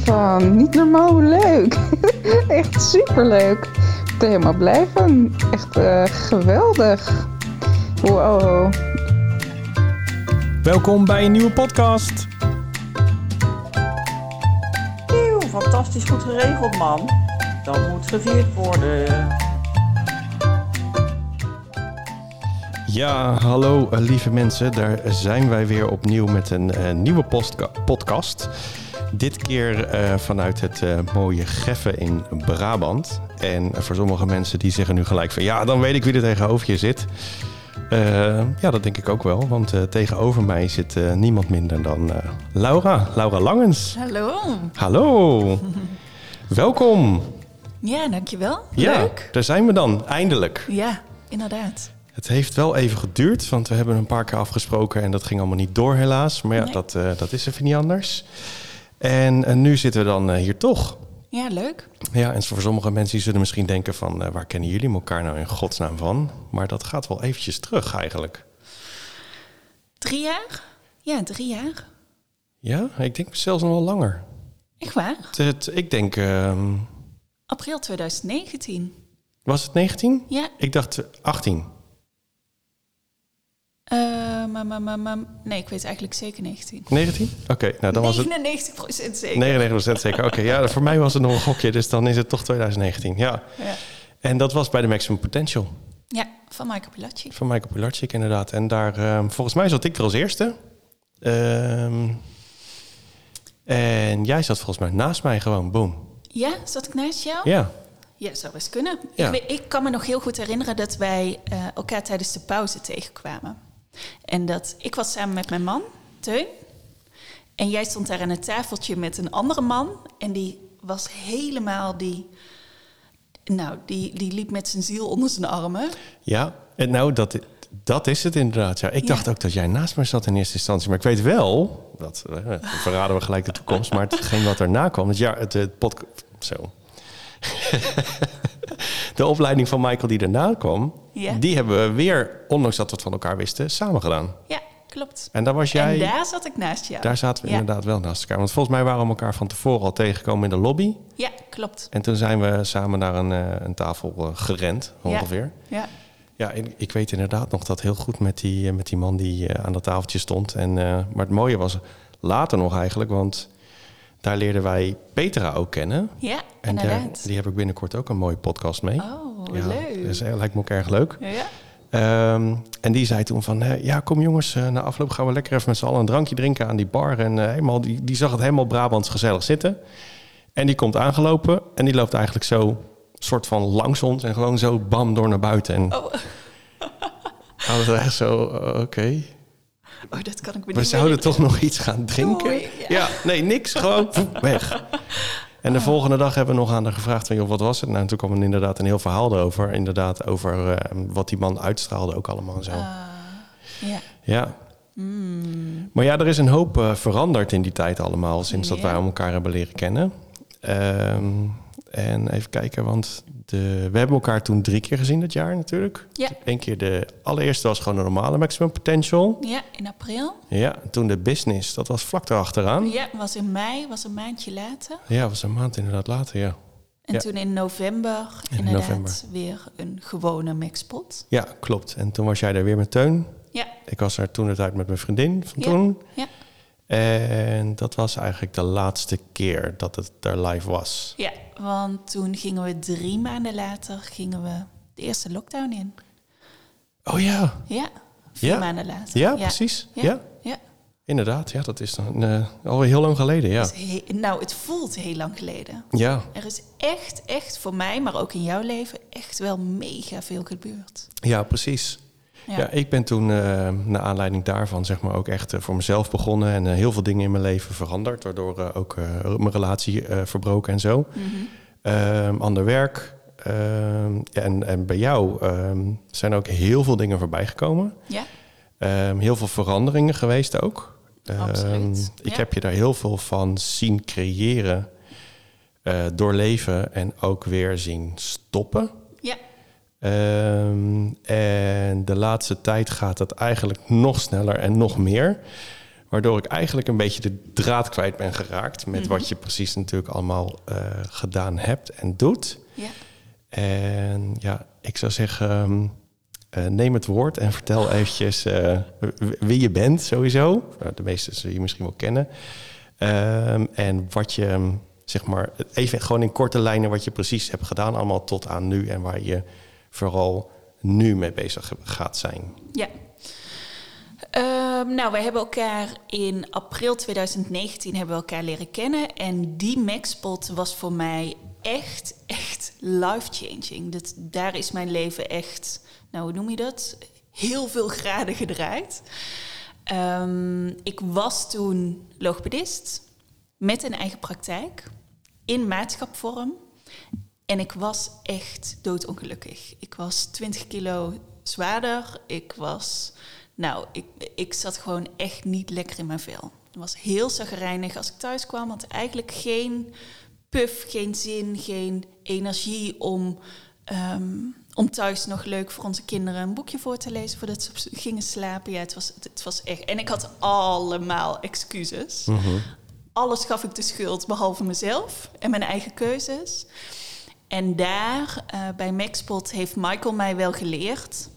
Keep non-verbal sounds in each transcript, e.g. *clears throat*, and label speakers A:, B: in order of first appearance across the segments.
A: Stefan, niet normaal leuk. *laughs* Echt superleuk. Ik ben helemaal blij van. Echt eh, geweldig. Wow.
B: Welkom bij een nieuwe podcast.
C: Eeuw, fantastisch goed geregeld, man. Dat moet gevierd worden.
B: Ja, hallo eh, lieve mensen. Daar zijn wij weer opnieuw met een eh, nieuwe postka- podcast. Dit keer eh, vanuit het eh, mooie Geffen in Brabant. En voor sommige mensen die zeggen nu gelijk van... ja, dan weet ik wie er tegenover je zit. Eh, ja, dat denk ik ook wel. Want tegenover mij zit niemand minder dan Laura. Laura Langens.
D: Hallo.
B: Hallo. Welkom.
D: Ja, dankjewel.
B: Ja,
D: Leuk.
B: daar zijn we dan. Eindelijk.
D: Ja, inderdaad.
B: Het heeft wel even geduurd, want we hebben een paar keer afgesproken en dat ging allemaal niet door helaas. Maar ja,
D: Nee.
B: dat, eh, dat is even niet anders. En, en nu zitten we dan eh, hier toch.
D: Ja, leuk.
B: Ja, en voor sommige mensen die zullen misschien denken van... eh, waar kennen jullie elkaar nou in godsnaam van? Maar dat gaat wel eventjes terug eigenlijk.
D: Drie jaar? Ja, drie jaar.
B: Ja, ik denk zelfs nog wel langer.
D: Echt waar?
B: Het, het- ik denk, ehm,
D: April 2019.
B: was het 19?
D: Ja.
B: Ik dacht eh, 18.
D: Eh, maar, maar, maar, maar, nee, ik weet eigenlijk zeker 19.
B: 19? Oké, nou dan was het...
D: 99 procent zeker.
B: 99% zeker. Oké, ja, voor mij was het nog een gokje, dus dan is het toch 2019. Ja.
D: Ja.
B: En dat was bij de Maximum Potential
D: ja, van Michael Pilatschik.
B: van Michael Pilarczyk inderdaad. En daar, ehm, volgens mij zat ik er als eerste. Ehm, en jij zat volgens mij naast mij gewoon, boom.
D: Ja, zat ik naast jou?
B: Ja,
D: Ja, zou best kunnen.
B: Ja.
D: Ik, weet- ik kan me nog heel goed herinneren dat wij eh, elkaar tijdens de pauze tegenkwamen. En dat ik was samen met mijn man, Teun. En jij stond daar aan een tafeltje met een andere man. En die was helemaal die... Nou, die, die liep met zijn ziel onder zijn armen.
B: ja. En nou, dat, dat is het inderdaad. Ja. Ik
D: Ja.
B: dacht ook dat jij naast mij zat in eerste instantie. Maar ik weet wel, dat eh, verraden we gelijk de toekomst. Maar hetgeen wat erna kwam, het jaar, het, het podcast... Zo. *laughs* de opleiding van Michael die daarna kwam,
D: Ja.
B: die hebben we weer, ondanks dat we het van elkaar wisten, samen gedaan.
D: Ja, klopt.
B: En daar was jij...
D: En daar zat ik naast jou.
B: Daar zaten we
D: Ja.
B: inderdaad wel naast elkaar. Want volgens mij waren we elkaar van tevoren al tegengekomen in de lobby.
D: Ja, klopt.
B: En toen zijn we samen naar een, eh, een tafel eh, gerend, ongeveer.
D: Ja.
B: Ja, ik weet inderdaad nog dat heel goed met die, eh, met die man die aan dat tafeltje stond. En, maar het mooie was later nog eigenlijk, want daar leerden wij Petra ook kennen.
D: Ja,
B: En daar, die heb ik binnenkort ook een mooie podcast mee.
D: Oh,
B: ja,
D: leuk.
B: Dus eh, lijkt me ook erg leuk.
D: Ja.
B: Ehm, en die zei toen van, ja kom jongens, eh, na afloop gaan we lekker even met z'n allen een drankje drinken aan die bar. En eh, helemaal, die, die zag het helemaal Brabants gezellig zitten. En die komt aangelopen en die loopt eigenlijk zo soort van langs ons en gewoon zo bam door naar buiten. En
D: Oh. *laughs*
B: hadden we echt zo, oké,
D: oh, dat kan ik me
B: we
D: niet
B: zouden toch nog iets gaan drinken?
D: Doei,
B: ja.
D: ja.
B: nee, niks, gewoon *laughs* weg. En de volgende dag hebben we nog aan haar gevraagd van, joh, wat was het? Nou, en toen kwam er inderdaad een heel verhaal erover. Inderdaad, over eh, wat die man uitstraalde ook allemaal zo.
D: Ja.
B: Ja. Maar ja, er is een hoop eh, veranderd in die tijd allemaal, sinds dat wij elkaar hebben leren kennen. Ehm, en even kijken, want de, we hebben elkaar toen drie keer gezien dat jaar natuurlijk.
D: Ja.
B: Eén keer de allereerste was gewoon een normale Maximum Potential.
D: Ja, in april.
B: Ja, toen de business, dat was vlak erachteraan.
D: Ja, was in mei, was een maandje later.
B: Ja, was een maand inderdaad later, ja.
D: En
B: Ja.
D: toen in november
B: In
D: inderdaad
B: november.
D: weer een gewone mixpot.
B: Ja, klopt. En toen was jij daar weer met Teun.
D: Ja,
B: Ik was er toen het uit met mijn vriendin van
D: Ja.
B: toen.
D: ja,
B: En dat was eigenlijk de laatste keer dat het er live was.
D: ja. Want toen gingen we drie maanden later gingen we de eerste lockdown in.
B: Oh ja,
D: Ja, vier
B: Ja?
D: maanden later.
B: ja, precies. Ja.
D: Ja, ja.
B: inderdaad. Ja, dat is dan eh, alweer heel lang geleden, ja.
D: He- nou, het voelt heel lang geleden.
B: Ja,
D: Er is echt, echt voor mij, maar ook in jouw leven, echt wel mega veel gebeurd.
B: ja precies. Ja.
D: Ja,
B: ik ben toen eh naar aanleiding daarvan zeg maar ook echt eh, voor mezelf begonnen en eh, heel veel dingen in mijn leven veranderd, waardoor ook mijn relatie verbroken en zo.
D: Mhm.
B: Ehm, ander werk. ehm, en, en bij jou ehm, zijn ook heel veel dingen voorbij gekomen.
D: ja.
B: Heel veel veranderingen geweest ook.
D: Absoluut,
B: Ik
D: ja.
B: heb je daar heel veel van zien creëren, doorleven en ook weer zien stoppen. Ehm, en de laatste tijd gaat het eigenlijk nog sneller en nog meer. Waardoor ik eigenlijk een beetje de draad kwijt ben geraakt met
D: Mhm.
B: wat je precies natuurlijk allemaal eh, gedaan hebt en doet.
D: Ja.
B: En ja, ik zou zeggen, ehm, eh, neem het woord en vertel *laughs* eventjes eh, wie je bent sowieso. Nou, de meesten zul je misschien wel kennen. Ehm, en wat je, zeg maar, even gewoon in korte lijnen wat je precies hebt gedaan allemaal tot aan nu. En waar je vooral nu mee bezig gaat zijn.
D: Ja. Ehm, nou, wij hebben elkaar in april 2019 hebben we elkaar leren kennen. En die Maxpot was voor mij echt, echt life-changing. Daar is mijn leven echt, nou hoe noem je dat? Heel veel graden gedraaid. Ehm, ik was toen logopedist met een eigen praktijk in maatschapvorm. En ik was echt doodongelukkig. Ik was 20 kilo zwaarder. Ik was, nou, ik, ik zat gewoon echt niet lekker in mijn vel. Het was heel zagrijnig als ik thuis kwam. Had eigenlijk geen puff, geen zin, geen energie om, ehm, om thuis nog leuk voor onze kinderen een boekje voor te lezen voordat ze gingen slapen. Ja, het was, het was echt. En ik had allemaal excuses. Alles gaf ik de schuld behalve mezelf en mijn eigen keuzes. En daar eh, bij Maxpot heeft Michael mij wel geleerd.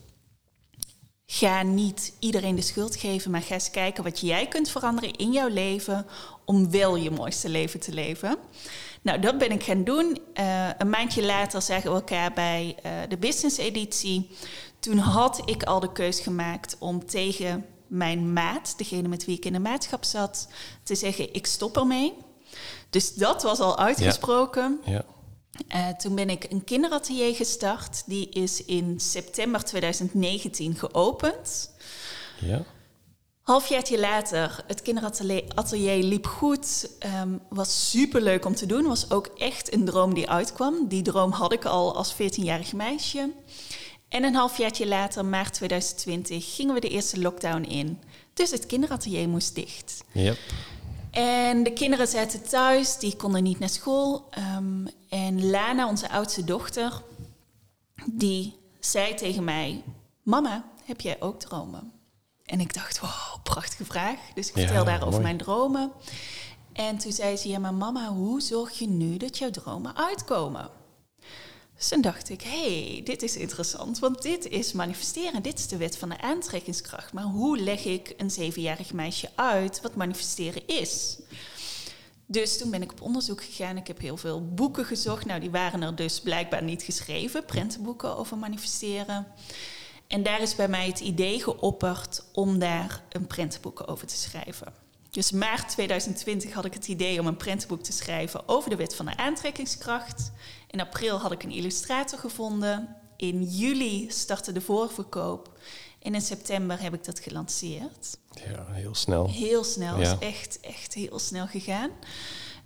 D: Ga niet iedereen de schuld geven, maar ga eens kijken wat jij kunt veranderen in jouw leven om wel je mooiste leven te leven. Nou, dat ben ik gaan doen. Eh, een maandje later zagen we elkaar bij eh, de business editie. Toen had ik al de keus gemaakt om tegen mijn maat, degene met wie ik in de maatschap zat, te zeggen: ik stop ermee. Dus dat was al uitgesproken.
B: Ja.
D: Eh, toen ben ik een kinderatelier gestart. Die is in september 2019 geopend.
B: Ja.
D: Halfjaartje later, het kinderatelier atelier liep goed. ehm, was super leuk om te doen. Was ook echt een droom die uitkwam. Die droom had ik al als 14-jarig meisje. En een halfjaartje later, maart 2020, gingen we de eerste lockdown in. Dus het kinderatelier moest dicht.
B: Yep.
D: En de kinderen zaten thuis, die konden niet naar school. Ehm, en Lana, onze oudste dochter, die zei tegen mij: Mama, heb jij ook dromen? En ik dacht: Wow, prachtige vraag. Dus ik
B: Ja,
D: vertelde haar over mijn dromen. En toen zei ze: Ja, maar mama, hoe zorg je nu dat jouw dromen uitkomen? Dus toen dacht ik, hey, dit is interessant, want dit is manifesteren, dit is de wet van de aantrekkingskracht. Maar hoe leg ik een zevenjarig meisje uit wat manifesteren is? Dus toen ben ik op onderzoek gegaan. Ik heb heel veel boeken gezocht. Nou, die waren er dus blijkbaar niet geschreven, prentenboeken over manifesteren. En daar is bij mij het idee geopperd om daar een prentenboek over te schrijven. Dus maart 2020 had ik het idee om een prentenboek te schrijven over de wet van de aantrekkingskracht. In april had ik een illustrator gevonden. In juli startte de voorverkoop. En in september heb ik dat gelanceerd.
B: ja, heel snel.
D: Heel snel,
B: Ja.
D: is echt, echt heel snel gegaan.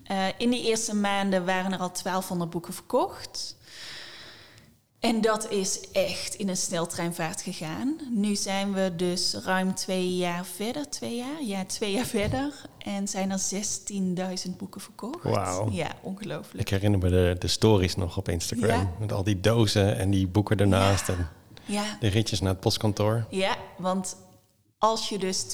D: Eh, in die eerste maanden waren er al 1200 boeken verkocht. En dat is echt in een sneltreinvaart gegaan. Nu zijn we dus ruim twee jaar verder. Twee jaar? Ja, twee jaar verder. En zijn er 16.000 boeken verkocht.
B: Wauw.
D: Ja, ongelooflijk.
B: Ik herinner me de, de stories nog op Instagram.
D: Ja.
B: Met al die dozen en die boeken ernaast. En
D: Ja,
B: de ritjes naar het postkantoor.
D: ja, want als je dus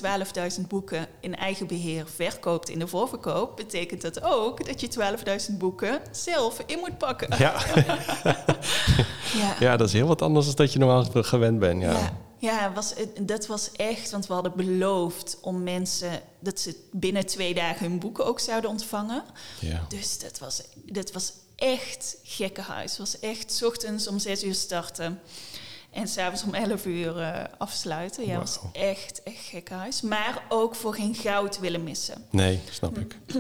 D: 12.000 boeken in eigen beheer verkoopt in de voorverkoop, betekent dat ook dat je 12.000 boeken zelf in moet pakken. *laughs*
B: Ja.
D: Ja.
B: ja, dat is heel wat anders dan dat je normaal gewend bent. Ja.
D: Ja, ja was, het- dat was echt, want we hadden beloofd om mensen dat ze binnen twee dagen hun boeken ook zouden ontvangen.
B: Ja.
D: Dus dat was, dat was echt gekkenhuis. Het was echt 's ochtends om zes uur starten en s'avonds om 11 uur eh, afsluiten. Ja, was echt, echt gekkenhuis. Maar ook voor geen goud willen missen.
B: Nee, snap ik. *clears throat*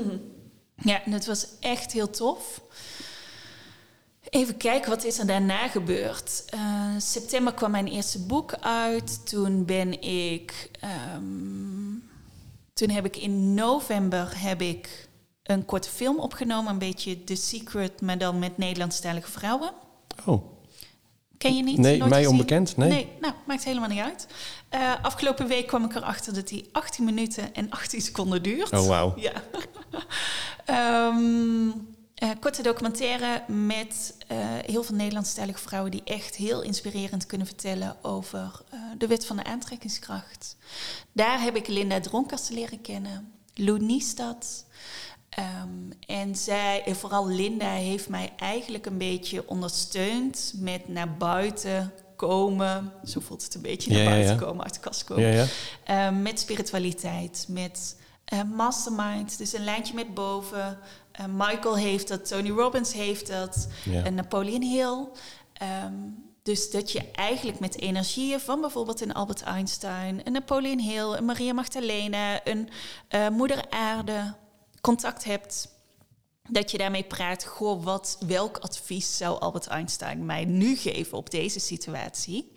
D: Ja, en het was echt heel tof. Even kijken, wat is er daarna gebeurd? Eh, september kwam mijn eerste boek uit. Toen ben ik... ehm, toen heb ik in november heb ik een korte film opgenomen. Een beetje The Secret, maar dan met Nederlandstalige vrouwen.
B: Oh,
D: Ken je niet?
B: Nee,
D: Nooit
B: mij
D: gezien?
B: onbekend, nee.
D: Nee, nou, maakt helemaal niet uit. Eh, afgelopen week kwam ik erachter dat die 18 minuten en 18 seconden duurt.
B: oh wauw. *laughs*
D: Ja. Ehm, eh, korte documentaire met eh, heel veel Nederlandstalige vrouwen die echt heel inspirerend kunnen vertellen over de wet van de aantrekkingskracht. Daar heb ik Linda Dronkast leren kennen, Lou Niestad. Ehm, en zij, en vooral Linda, heeft mij eigenlijk een beetje ondersteund met naar buiten komen. Zo voelt het een beetje, naar
B: Ja,
D: buiten
B: ja.
D: komen, uit de kast komen.
B: Ja, ja.
D: Ehm, met spiritualiteit, met eh, mastermind, dus een lijntje met boven. Eh, Michael heeft dat, Tony Robbins heeft dat, en Napoleon Hill. Ehm, dus dat je eigenlijk met energieën van bijvoorbeeld een Albert Einstein, een Napoleon Hill, een Maria Magdalena, een eh, Moeder Aarde contact hebt. Dat je daarmee praat, goh, wat, welk advies zou Albert Einstein mij nu geven op deze situatie?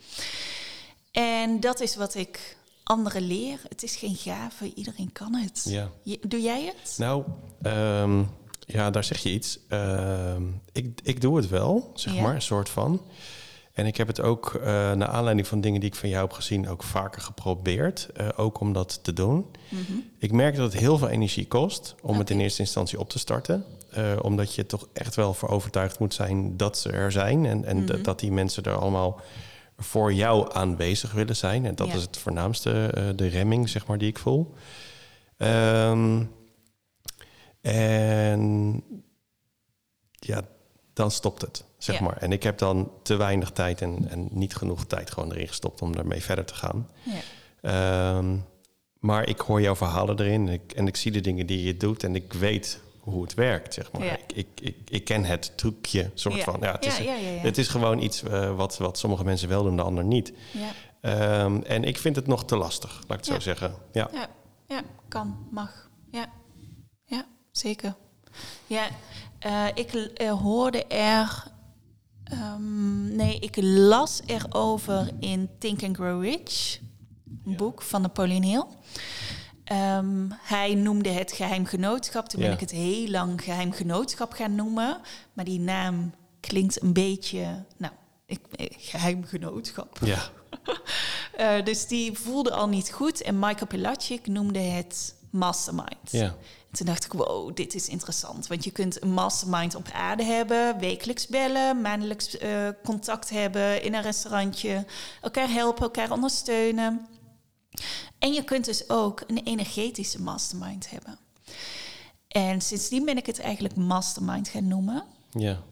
D: En dat is wat ik anderen leer. Het is geen gave, iedereen kan het.
B: Ja.
D: Je- doe jij het?
B: Nou, ehm, ja, daar zeg je iets. Ehm, ik, ik doe het wel, zeg
D: Ja.
B: maar, een soort van. En ik heb het ook, eh naar aanleiding van dingen die ik van jou heb gezien, ook vaker geprobeerd. eh, ook om dat te doen. Ik merk dat het heel veel energie kost om het in eerste instantie op te starten. Eh, omdat je toch echt wel voor overtuigd moet zijn dat ze er zijn. En, en dat- dat die mensen er allemaal voor jou aanwezig willen zijn. En dat
D: Ja.
B: is het voornaamste, de remming, zeg maar, die ik voel. Ehm, en ja, dan stopt het, zeg
D: Ja.
B: maar. En ik heb dan te weinig tijd en, en niet genoeg tijd gewoon erin gestopt om daarmee verder te gaan.
D: Ja.
B: Ehm, maar ik hoor jouw verhalen erin en ik, en ik zie de dingen die je doet en ik weet hoe het werkt, zeg maar.
D: Ja.
B: Ik, ik, ik, ik ken het trucje, soort van. Ja, het,
D: Ja,
B: is, het is gewoon iets eh, wat, wat sommige mensen wel doen, de ander niet.
D: Ja.
B: Ehm, en ik vind het nog te lastig, laat ik het zo zeggen. Ja.
D: Ja, ja, kan, mag. Ja, ja zeker. Ja, eh, ik eh, hoorde er. ehm, nee, ik las erover in Think and Grow Rich, een boek van Napoleon Hill. Ehm, hij noemde het geheim genootschap. Toen ben ik het heel lang geheim genootschap gaan noemen. Maar die naam klinkt een beetje. Nou, ik, eh, geheim genootschap.
B: Ja. *laughs*
D: Dus die voelde al niet goed. En Michael Pilacic noemde het mastermind.
B: Ja.
D: En toen dacht ik, wow, dit is interessant. Want je kunt een mastermind op aarde hebben, wekelijks bellen, maandelijks eh, contact hebben in een restaurantje, elkaar helpen, elkaar ondersteunen. En je kunt dus ook een energetische mastermind hebben. En sindsdien ben ik het eigenlijk mastermind gaan noemen.
B: Ja.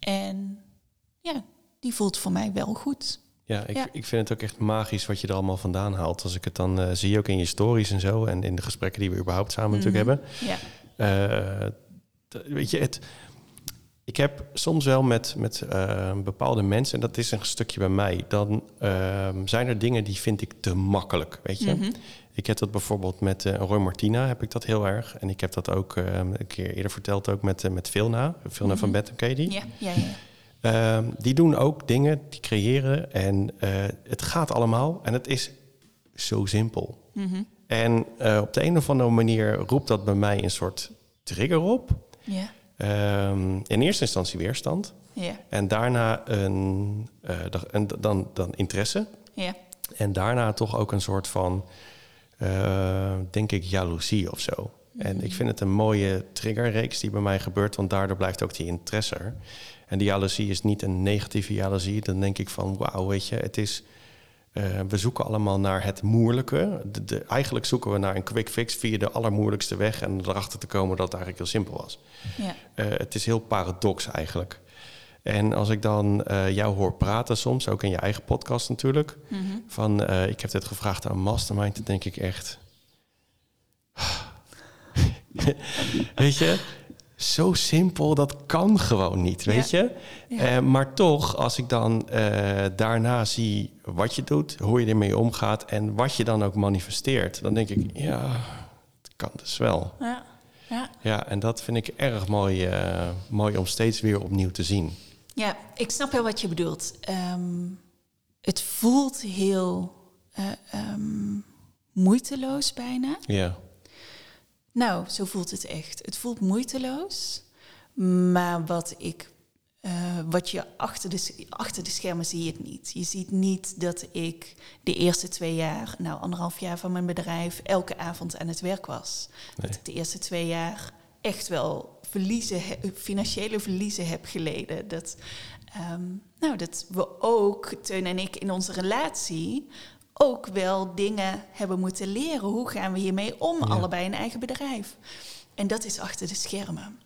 D: En ja, die voelt voor mij wel goed.
B: Ja, ik,
D: Ja.
B: ik vind het ook echt magisch wat je er allemaal vandaan haalt. Als ik het dan eh, zie, ook in je stories en zo. En in de gesprekken die we überhaupt samen natuurlijk hebben.
D: Ja,
B: Eh, weet je, het, ik heb soms wel met, met eh, bepaalde mensen, en dat is een stukje bij mij, dan ehm, zijn er dingen die vind ik te makkelijk, weet je.
D: Mhm.
B: Ik heb dat bijvoorbeeld met Roy Martina, heb ik dat heel erg. En ik heb dat ook eh, een keer eerder verteld, ook met, met Vilna. Vilna van ken je die?
D: ja, ja. ja.
B: Ehm, die doen ook dingen, die creëren en eh, het gaat allemaal en het is zo simpel.
D: Mhm.
B: En eh, op de een of andere manier roept dat bij mij een soort trigger op.
D: Ja,
B: Ehm, in eerste instantie weerstand
D: ja,
B: en daarna een, een, dan, dan interesse.
D: ja.
B: En daarna toch ook een soort van, denk ik, jaloezie of zo. En ik vind het een mooie triggerreeks die bij mij gebeurt, want daardoor blijft ook die interesse er. En die jaloezie is niet een negatieve jaloezie. Dan denk ik van, wauw, weet je, het is... eh, we zoeken allemaal naar het moeilijke. De, de- eigenlijk zoeken we naar een quick fix via de allermoeilijkste weg... en erachter te komen dat het eigenlijk heel simpel was.
D: ja.
B: Eh, het is heel paradox eigenlijk. En als ik dan eh, jou hoor praten soms, ook in je eigen podcast natuurlijk...
D: Mhm.
B: van ik heb dit gevraagd aan Mastermind, dan denk ik echt... *sighs* weet je, zo simpel, dat kan gewoon niet, weet je?
D: Ja.
B: Eh, maar toch, als ik dan eh, daarna zie wat je doet, hoe je ermee omgaat... en wat je dan ook manifesteert, dan denk ik, ja, het kan dus wel.
D: Ja, ja.
B: Ja, en dat vind ik erg mooi, eh, mooi om steeds weer opnieuw te zien.
D: ja, ik snap wel wat je bedoelt. Ehm, het voelt heel eh, ehm, moeiteloos bijna.
B: Ja,
D: Nou, zo voelt het echt. Het voelt moeiteloos. Maar wat ik. eh, wat je achter de, achter de schermen zie je het niet. Je ziet niet dat ik de eerste twee jaar, nou anderhalf jaar van mijn bedrijf, elke avond aan het werk was.
B: Nee.
D: Dat ik de eerste twee jaar echt wel verliezen, financiële verliezen heb geleden. Dat, ehm, nou, dat we ook, Teun en ik, in onze relatie ook wel dingen hebben moeten leren. Hoe gaan we hiermee om?
B: Ja.
D: Allebei een eigen bedrijf. En dat is achter de schermen.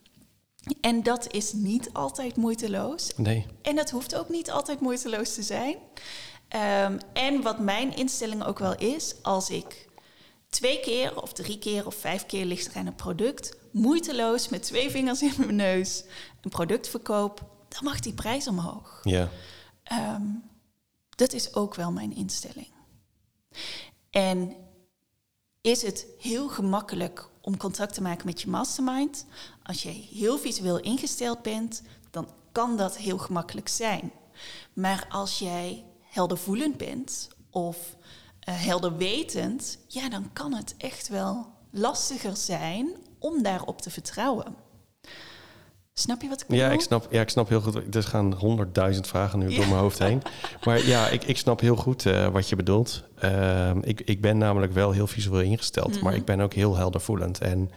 D: En dat is niet altijd moeiteloos.
B: Nee.
D: En dat hoeft ook niet altijd moeiteloos te zijn. Ehm, en wat mijn instelling ook wel is, als ik twee keer of drie keer of vijf keer ligt er aan een product, moeiteloos met twee vingers in mijn neus een product verkoop, dan mag die prijs omhoog.
B: Ja.
D: Ehm, dat is ook wel mijn instelling. En is het heel gemakkelijk om contact te maken met je mastermind? Als je heel visueel ingesteld bent, dan kan dat heel gemakkelijk zijn. Maar als jij heldervoelend bent of eh, helderwetend, ja, dan kan het echt wel lastiger zijn om daarop te vertrouwen. Snap je wat ik bedoel?
B: Ja, ik snap, ja, ik snap heel goed. Er gaan honderdduizend vragen nu
D: Ja.
B: door mijn hoofd heen. Maar ja, ik, ik snap heel goed eh, wat je bedoelt. Ehm, ik, ik ben namelijk wel heel visueel ingesteld, maar
D: Mhm.
B: ik ben ook heel heldervoelend. En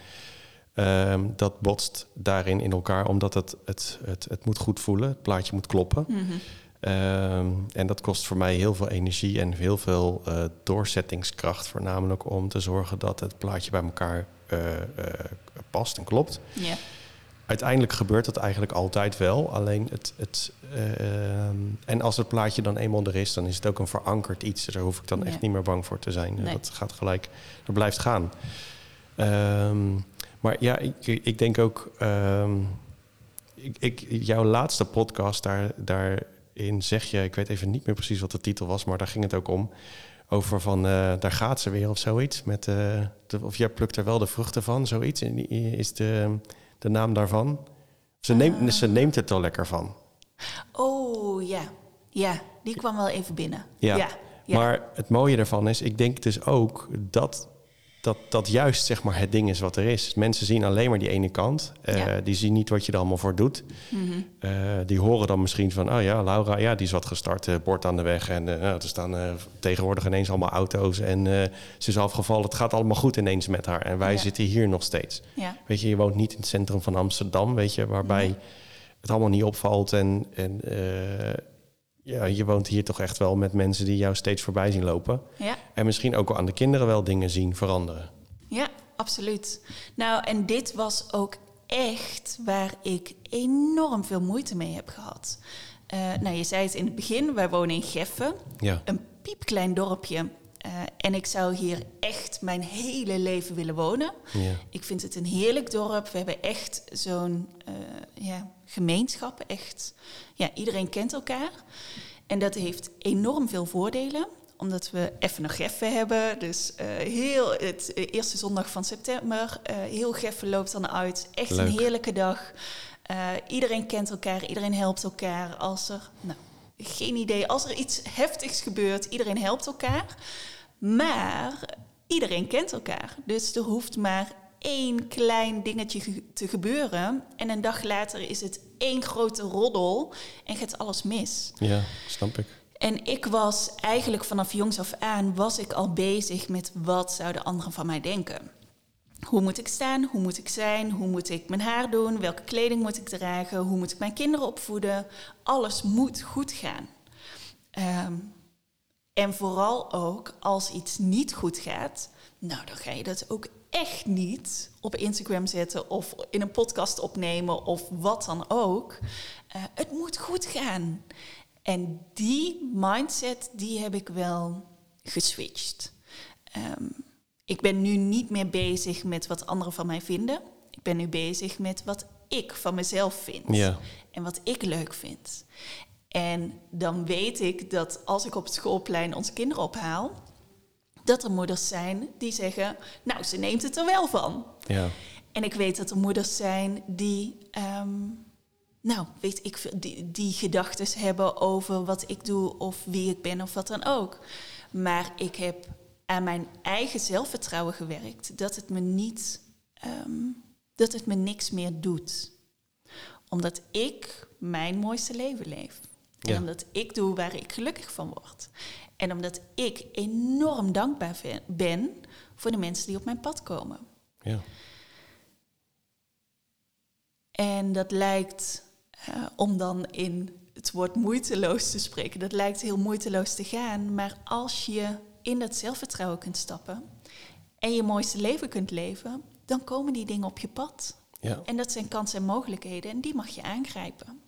B: ehm, dat botst daarin in elkaar, omdat het, het, het, het moet goed voelen. Het plaatje moet kloppen.
D: Mhm.
B: Ehm, en dat kost voor mij heel veel energie en heel veel eh, doorzettingskracht. Voornamelijk om te zorgen dat het plaatje bij elkaar eh, past en klopt.
D: Ja.
B: Uiteindelijk gebeurt dat eigenlijk altijd wel. Alleen het. het ehm, en als het plaatje dan eenmaal er is, dan is het ook een verankerd iets. Daar hoef ik dan echt niet meer bang voor te zijn.
D: Nee.
B: Dat gaat gelijk. Dat blijft gaan. Ehm, maar ja, ik, ik denk ook. ehm, ik, ik, jouw laatste podcast, daar, daarin zeg je, ik weet even niet meer precies wat de titel was, maar daar ging het ook om. Over van, eh, daar gaat ze weer of zoiets. Met, eh, de, of jij plukt er wel de vruchten van, zoiets. En Is de, de naam daarvan? Ze neemt, ze neemt het er lekker van.
D: Oh ja, ja, die kwam wel even binnen.
B: Ja.
D: ja, ja.
B: Maar het mooie daarvan is, ik denk dus ook dat dat, dat juist zeg maar, het ding is wat er is. Mensen zien alleen maar die ene kant. Eh,
D: Ja.
B: Die zien niet wat je er allemaal voor doet.
D: Mhm.
B: Eh, die horen dan misschien van, oh ja, Laura, ja, die is wat gestart, eh, bord aan de weg. En nou, er staan tegenwoordig ineens allemaal auto's en ze is afgevallen. Het gaat allemaal goed ineens met haar. En wij
D: Ja.
B: zitten hier nog steeds.
D: ja.
B: Weet je, je woont niet in het centrum van Amsterdam, weet je, waarbij het allemaal niet opvalt. En, en ja, je woont hier toch echt wel met mensen die jou steeds voorbij zien lopen.
D: ja.
B: En misschien ook wel aan de kinderen wel dingen zien veranderen.
D: Ja, absoluut. Nou, en dit was ook echt waar ik enorm veel moeite mee heb gehad. Eh, nou, je zei het in het begin, wij wonen in Geffen,
B: Ja,
D: een piepklein dorpje. Eh, en ik zou hier echt mijn hele leven willen wonen.
B: ja,
D: Ik vind het een heerlijk dorp. We hebben echt zo'n eh, ja, gemeenschap. Echt, ja, iedereen kent elkaar. En dat heeft enorm veel voordelen omdat we even nog Geffen hebben. Dus eh, heel het eerste zondag van september. heel Geffen loopt dan uit. Echt
B: Leuk.
D: een heerlijke dag. Iedereen kent elkaar. Iedereen helpt elkaar. Als er, nou, geen idee. Als er iets heftigs gebeurt, iedereen helpt elkaar. Maar iedereen kent elkaar. Dus er hoeft maar één klein dingetje ge- te gebeuren. En een dag later is het één grote roddel en gaat alles mis.
B: ja, snap ik.
D: En ik was eigenlijk vanaf jongs af aan was ik al bezig met wat zouden anderen van mij denken. Hoe moet ik staan? Hoe moet ik zijn? Hoe moet ik mijn haar doen? Welke kleding moet ik dragen? Hoe moet ik mijn kinderen opvoeden? Alles moet goed gaan. Ehm, en vooral ook als iets niet goed gaat, nou dan ga je dat ook echt niet op Instagram zetten of in een podcast opnemen of wat dan ook. Eh, het moet goed gaan. En die mindset, die heb ik wel geswitcht. Ehm, ik ben nu niet meer bezig met wat anderen van mij vinden. Ik ben nu bezig met wat ik van mezelf vind.
B: Ja.
D: En wat ik leuk vind. En dan weet ik dat als ik op het schoolplein onze kinderen ophaal, dat er moeders zijn die zeggen, nou, ze neemt het er wel van.
B: Ja,
D: En ik weet dat er moeders zijn die, ehm, nou, weet ik veel, die, die gedachten hebben over wat ik doe of wie ik ben of wat dan ook. Maar ik heb aan mijn eigen zelfvertrouwen gewerkt dat het me niet, ehm, dat het me niks meer doet. Omdat ik mijn mooiste leven leef. En
B: Ja.
D: omdat ik doe waar ik gelukkig van word. En omdat ik enorm dankbaar ben voor de mensen die op mijn pad komen.
B: ja.
D: En dat lijkt, eh, om dan in het woord moeiteloos te spreken, dat lijkt heel moeiteloos te gaan. Maar als je in dat zelfvertrouwen kunt stappen en je mooiste leven kunt leven, dan komen die dingen op je pad.
B: Ja.
D: En dat zijn kansen en mogelijkheden en die mag je aangrijpen.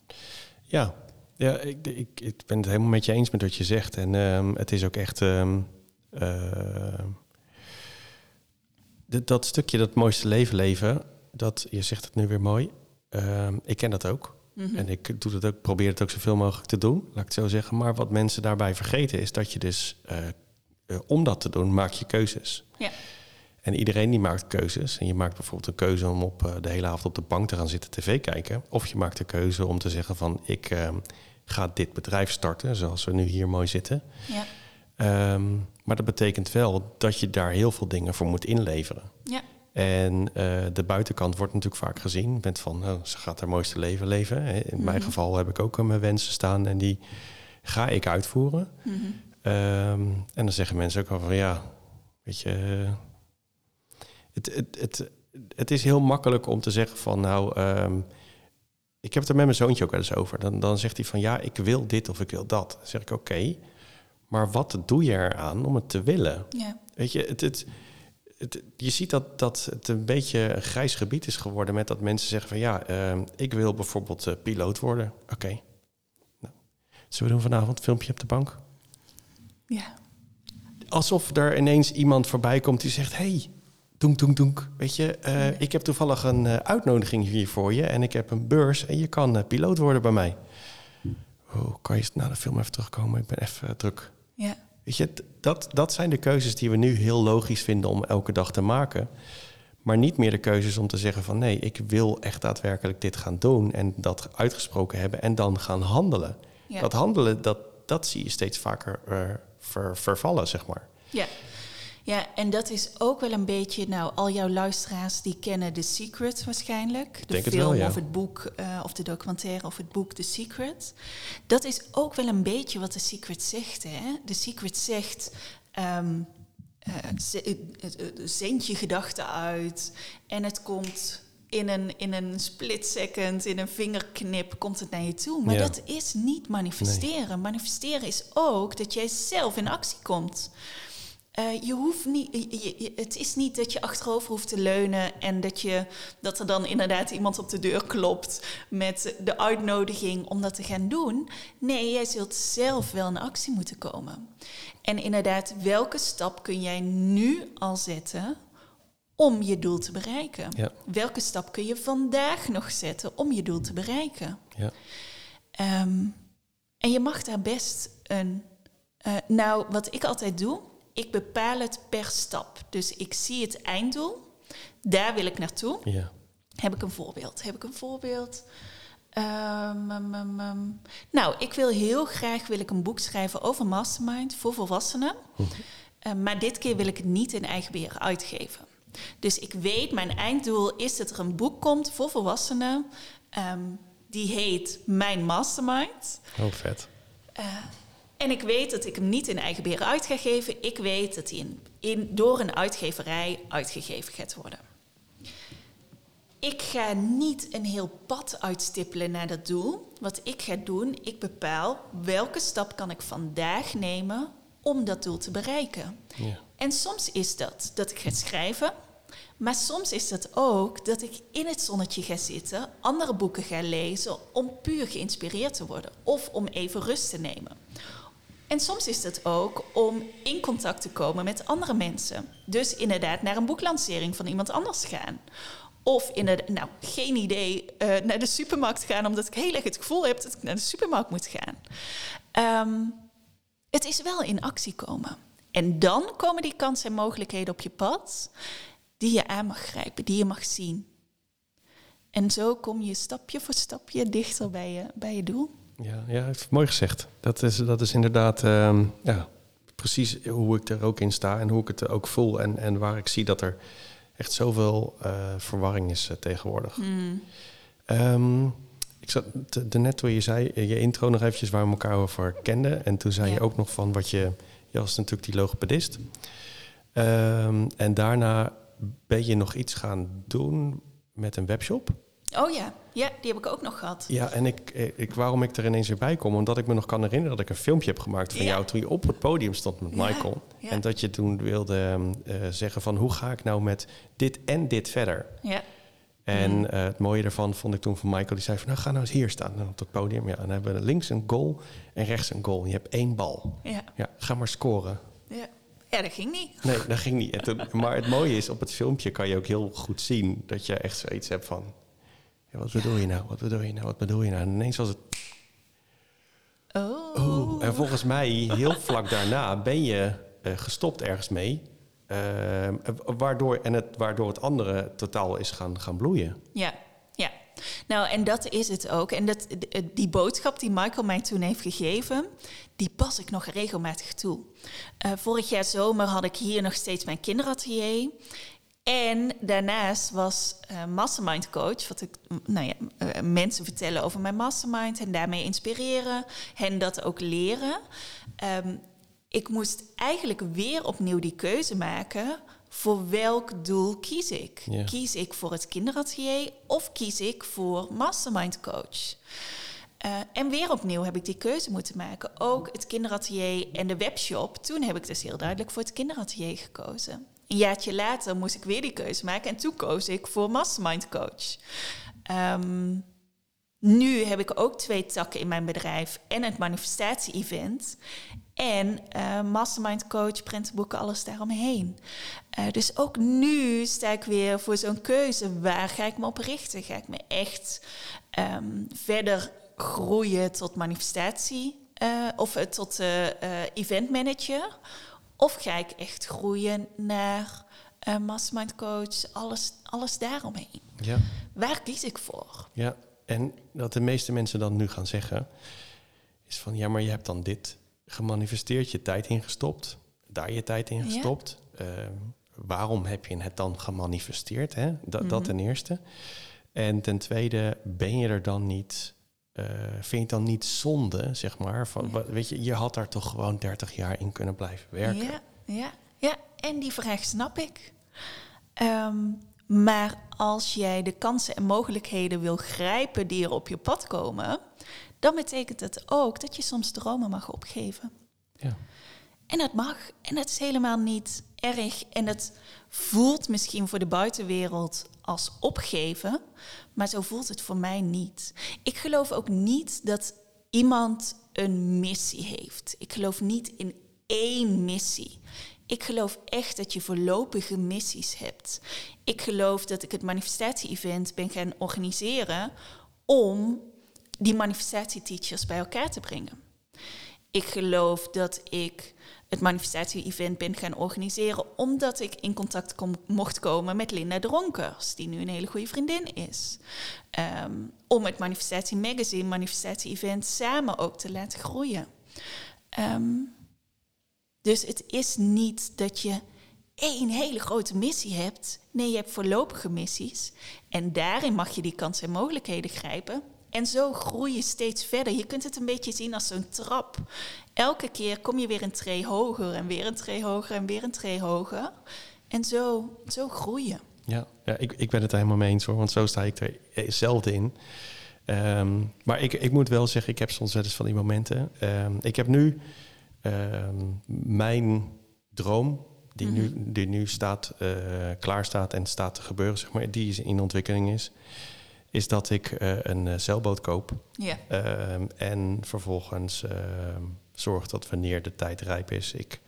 B: Ja, ja ik, ik, ik ben het helemaal met je eens met wat je zegt. En ehm, het is ook echt. ehm, eh, dat stukje, dat mooiste leven leven, dat, je zegt het nu weer mooi. Ehm, ik ken dat ook.
D: Mhm.
B: En ik doe het ook, probeer het ook zoveel mogelijk te doen, laat ik het zo zeggen. Maar wat mensen daarbij vergeten is dat je dus, eh, om dat te doen, maak je keuzes.
D: Ja.
B: En iedereen die maakt keuzes. En je maakt bijvoorbeeld een keuze om op eh, de hele avond op de bank te gaan zitten tv kijken. Of je maakt de keuze om te zeggen van ik ehm, ga dit bedrijf starten, zoals we nu hier mooi zitten.
D: Ja,
B: Ehm, maar dat betekent wel dat je daar heel veel dingen voor moet inleveren.
D: ja,
B: En eh, de buitenkant wordt natuurlijk vaak gezien met van oh, ze gaat haar mooiste leven leven. In mijn
D: Mhm.
B: geval heb ik ook eh, mijn wensen staan en die ga ik uitvoeren.
D: mhm.
B: Ehm, en dan zeggen mensen ook wel van ja, weet je, eh, het, het, het, het is heel makkelijk om te zeggen van nou, ehm, ik heb het er met mijn zoontje ook wel eens over. Dan, dan zegt hij van ja, ik wil dit of ik wil dat. Dan zeg ik oké, maar wat doe je eraan om het te willen?
D: ja.
B: Weet je, het, het, het- je ziet dat, dat het een beetje een grijs gebied is geworden met dat mensen zeggen van ja, ehm, ik wil bijvoorbeeld eh, piloot worden. Oké. Nou, zullen we doen vanavond een filmpje op de bank?
D: Ja.
B: alsof er ineens iemand voorbij komt die zegt: Hey, doenk, doenk, doenk. Weet je, eh, ik heb toevallig een eh, uitnodiging hier voor je en ik heb een beurs en je kan eh, piloot worden bij mij. Oh, kan je na de film even terugkomen? Ik ben even druk.
D: ja.
B: Weet je, dat, dat zijn de keuzes die we nu heel logisch vinden om elke dag te maken. Maar niet meer de keuzes om te zeggen van nee, ik wil echt daadwerkelijk dit gaan doen en dat uitgesproken hebben en dan gaan handelen.
D: Ja.
B: Dat handelen, dat, dat zie je steeds vaker ver- vervallen, zeg maar.
D: Ja. ja, en dat is ook wel een beetje, nou, al jouw luisteraars die kennen The Secret waarschijnlijk. De
B: denk het
D: film
B: wel, ja.
D: of het boek, eh, of de documentaire of het boek The Secret. Dat is ook wel een beetje wat The Secret zegt. Hè? The Secret zegt, ehm eh, ze- eh, eh, zend je gedachten uit en het komt in een, in een split second, in een vingerknip, komt het naar je toe. Maar
B: Ja.
D: dat is niet manifesteren. Manifesteren is ook dat jij zelf in actie komt. Eh, je hoeft niet, je- je- het is niet dat je achterover hoeft te leunen en dat, je, dat er dan inderdaad iemand op de deur klopt met de uitnodiging om dat te gaan doen. Nee, jij zult zelf wel in actie moeten komen. En inderdaad, welke stap kun jij nu al zetten om je doel te bereiken?
B: Ja.
D: Welke stap kun je vandaag nog zetten om je doel te bereiken?
B: Ja.
D: Ehm, en je mag daar best een. eh, nou, wat ik altijd doe, ik bepaal het per stap. Dus ik zie het einddoel, daar wil ik naartoe.
B: Ja.
D: Heb ik een voorbeeld? Heb ik een voorbeeld? Ehm, ehm, ehm, ehm. Nou, ik wil heel graag wil ik een boek schrijven over mastermind voor volwassenen. Eh, maar dit keer wil ik het niet in eigen beheer uitgeven. Dus ik weet, mijn einddoel is dat er een boek komt voor volwassenen. ehm, die heet Mijn Mastermind.
B: Oh, vet.
D: Eh, en ik weet dat ik hem niet in eigen beheer uit ga geven. Ik weet dat hij in, in, door een uitgeverij uitgegeven gaat worden. Ik ga niet een heel pad uitstippelen naar dat doel. Wat ik ga doen, ik bepaal welke stap kan ik vandaag nemen om dat doel te bereiken.
B: Ja.
D: En soms is dat dat ik ga schrijven. Maar soms is dat ook dat ik in het zonnetje ga zitten, andere boeken ga lezen om puur geïnspireerd te worden of om even rust te nemen. En soms is het ook om in contact te komen met andere mensen. Dus inderdaad naar een boeklancering van iemand anders gaan. Of inderdaad, nou, geen idee, eh, naar de supermarkt gaan omdat ik heel erg het gevoel heb dat ik naar de supermarkt moet gaan. Ehm, het is wel in actie komen. En dan komen die kansen en mogelijkheden op je pad die je aan mag grijpen, die je mag zien. En zo kom je stapje voor stapje dichter bij je, bij je doel.
B: Ja, ja, mooi gezegd. Dat is, dat is inderdaad ehm, ja, precies hoe ik er ook in sta en hoe ik het ook voel. En, en waar ik zie dat er echt zoveel eh, verwarring is eh, tegenwoordig. Ehm, ik zat te- de net toen je zei, eh, je intro nog eventjes waar we elkaar over kenden. En toen zei
D: Ja.
B: je ook nog van wat je, je was natuurlijk die logopedist. Ehm, en daarna ben je nog iets gaan doen met een webshop.
D: Oh ja, ja, die heb ik ook nog gehad.
B: Ja, en ik, ik, waarom ik er ineens weer bij kom, omdat ik me nog kan herinneren dat ik een filmpje heb gemaakt van
D: Ja.
B: jou toen je op het podium stond met Michael.
D: ja.
B: En dat je toen wilde eh, zeggen van hoe ga ik nou met dit en dit verder?
D: Ja,
B: En
D: Mhm.
B: eh, het mooie daarvan vond ik toen van Michael, die zei van nou ga nou eens hier staan op het podium. Ja, en dan hebben we links een goal en rechts een goal. Je hebt één bal.
D: ja,
B: Ja, ga maar scoren.
D: Ja. Dat ging niet.
B: Nee, dat ging niet. En toen- maar het mooie is, op het filmpje kan je ook heel goed zien dat je echt zoiets hebt van... Ja, wat bedoel je nou? Wat bedoel je nou? Wat bedoel je nou? En ineens was het...
D: Oh.
B: Oeh. En volgens mij, heel vlak daarna, ben je eh, gestopt ergens mee. Ehm, waardoor, en het, waardoor het andere totaal is gaan, gaan bloeien.
D: Ja. Nou, en dat is het ook. En dat, die boodschap die Michael mij toen heeft gegeven, die pas ik nog regelmatig toe. Eh, vorig jaar zomer had ik hier nog steeds mijn kinderatelier. En daarnaast was eh, mastermind coach, wat ik, nou ja, eh, mensen vertellen over mijn mastermind en daarmee inspireren, hen dat ook leren. Ehm, ik moest eigenlijk weer opnieuw die keuze maken. Voor welk doel kies ik?
B: Ja.
D: Kies ik voor het kinderatelier of kies ik voor mastermind coach? Eh, en weer opnieuw heb ik die keuze moeten maken. Ook het kinderatelier en de webshop. Toen heb ik dus heel duidelijk voor het kinderatelier gekozen. Een jaartje later moest ik weer die keuze maken. En toen koos ik voor mastermind coach. Ehm, nu heb ik ook twee takken in mijn bedrijf en het manifestatie-event. En eh, mastermind coach, prentenboeken, alles daaromheen. Eh, dus ook nu sta ik weer voor zo'n keuze. Waar ga ik me op richten? Ga ik me echt ehm, verder groeien tot manifestatie eh, of tot event manager? Of ga ik echt groeien naar mastermind coach, alles, alles daaromheen?
B: Ja.
D: Waar kies ik voor?
B: ja. En wat de meeste mensen dan nu gaan zeggen, is van ja, maar je hebt dan dit gemanifesteerd, je tijd ingestopt, daar je tijd in
D: Ja.
B: gestopt. Ehm, waarom heb je het dan gemanifesteerd? Hè? Dat, dat
D: Mhm.
B: ten eerste. En ten tweede, ben je er dan niet, eh, vind je het dan niet zonde, zeg maar? Van, wa- Weet je, je had daar toch gewoon 30 jaar in kunnen blijven werken.
D: Ja, ja, ja, en die vraag snap ik. Ehm, maar als jij de kansen en mogelijkheden wil grijpen die er op je pad komen, dan betekent het ook dat je soms dromen mag opgeven.
B: Ja.
D: En dat mag. En dat is helemaal niet erg. En het voelt misschien voor de buitenwereld als opgeven, maar zo voelt het voor mij niet. Ik geloof ook niet dat iemand een missie heeft. Ik geloof niet in één missie. Ik geloof echt dat je voorlopige missies hebt. Ik geloof dat ik het manifestatie-event ben gaan organiseren om die manifestatie-teachers bij elkaar te brengen. Ik geloof dat ik het manifestatie-event ben gaan organiseren omdat ik in contact kom, mocht komen met Linda Dronkers, die nu een hele goede vriendin is. Ehm, om het manifestatie magazine, manifestatie-event samen ook te laten groeien. Ehm, dus het is niet dat je één hele grote missie hebt. Nee, je hebt voorlopige missies. En daarin mag je die kansen en mogelijkheden grijpen. En zo groei je steeds verder. Je kunt het een beetje zien als zo'n trap. Elke keer kom je weer een tree hoger en weer een tree hoger en weer een tree hoger. En zo, zo groei je.
B: Ja, ja ik, ik ben het helemaal mee eens hoor, want zo sta ik er eh, zelden in. Ehm, maar ik, ik moet wel zeggen, ik heb soms wel eens van die momenten. Ehm, ik heb nu mijn droom, die, nu, die nu staat, eh, klaar staat en staat te gebeuren, zeg maar, die is in ontwikkeling is, is dat ik eh, een eh, zeilboot koop. Ehm, en vervolgens ehm, zorg dat wanneer de tijd rijp is, ik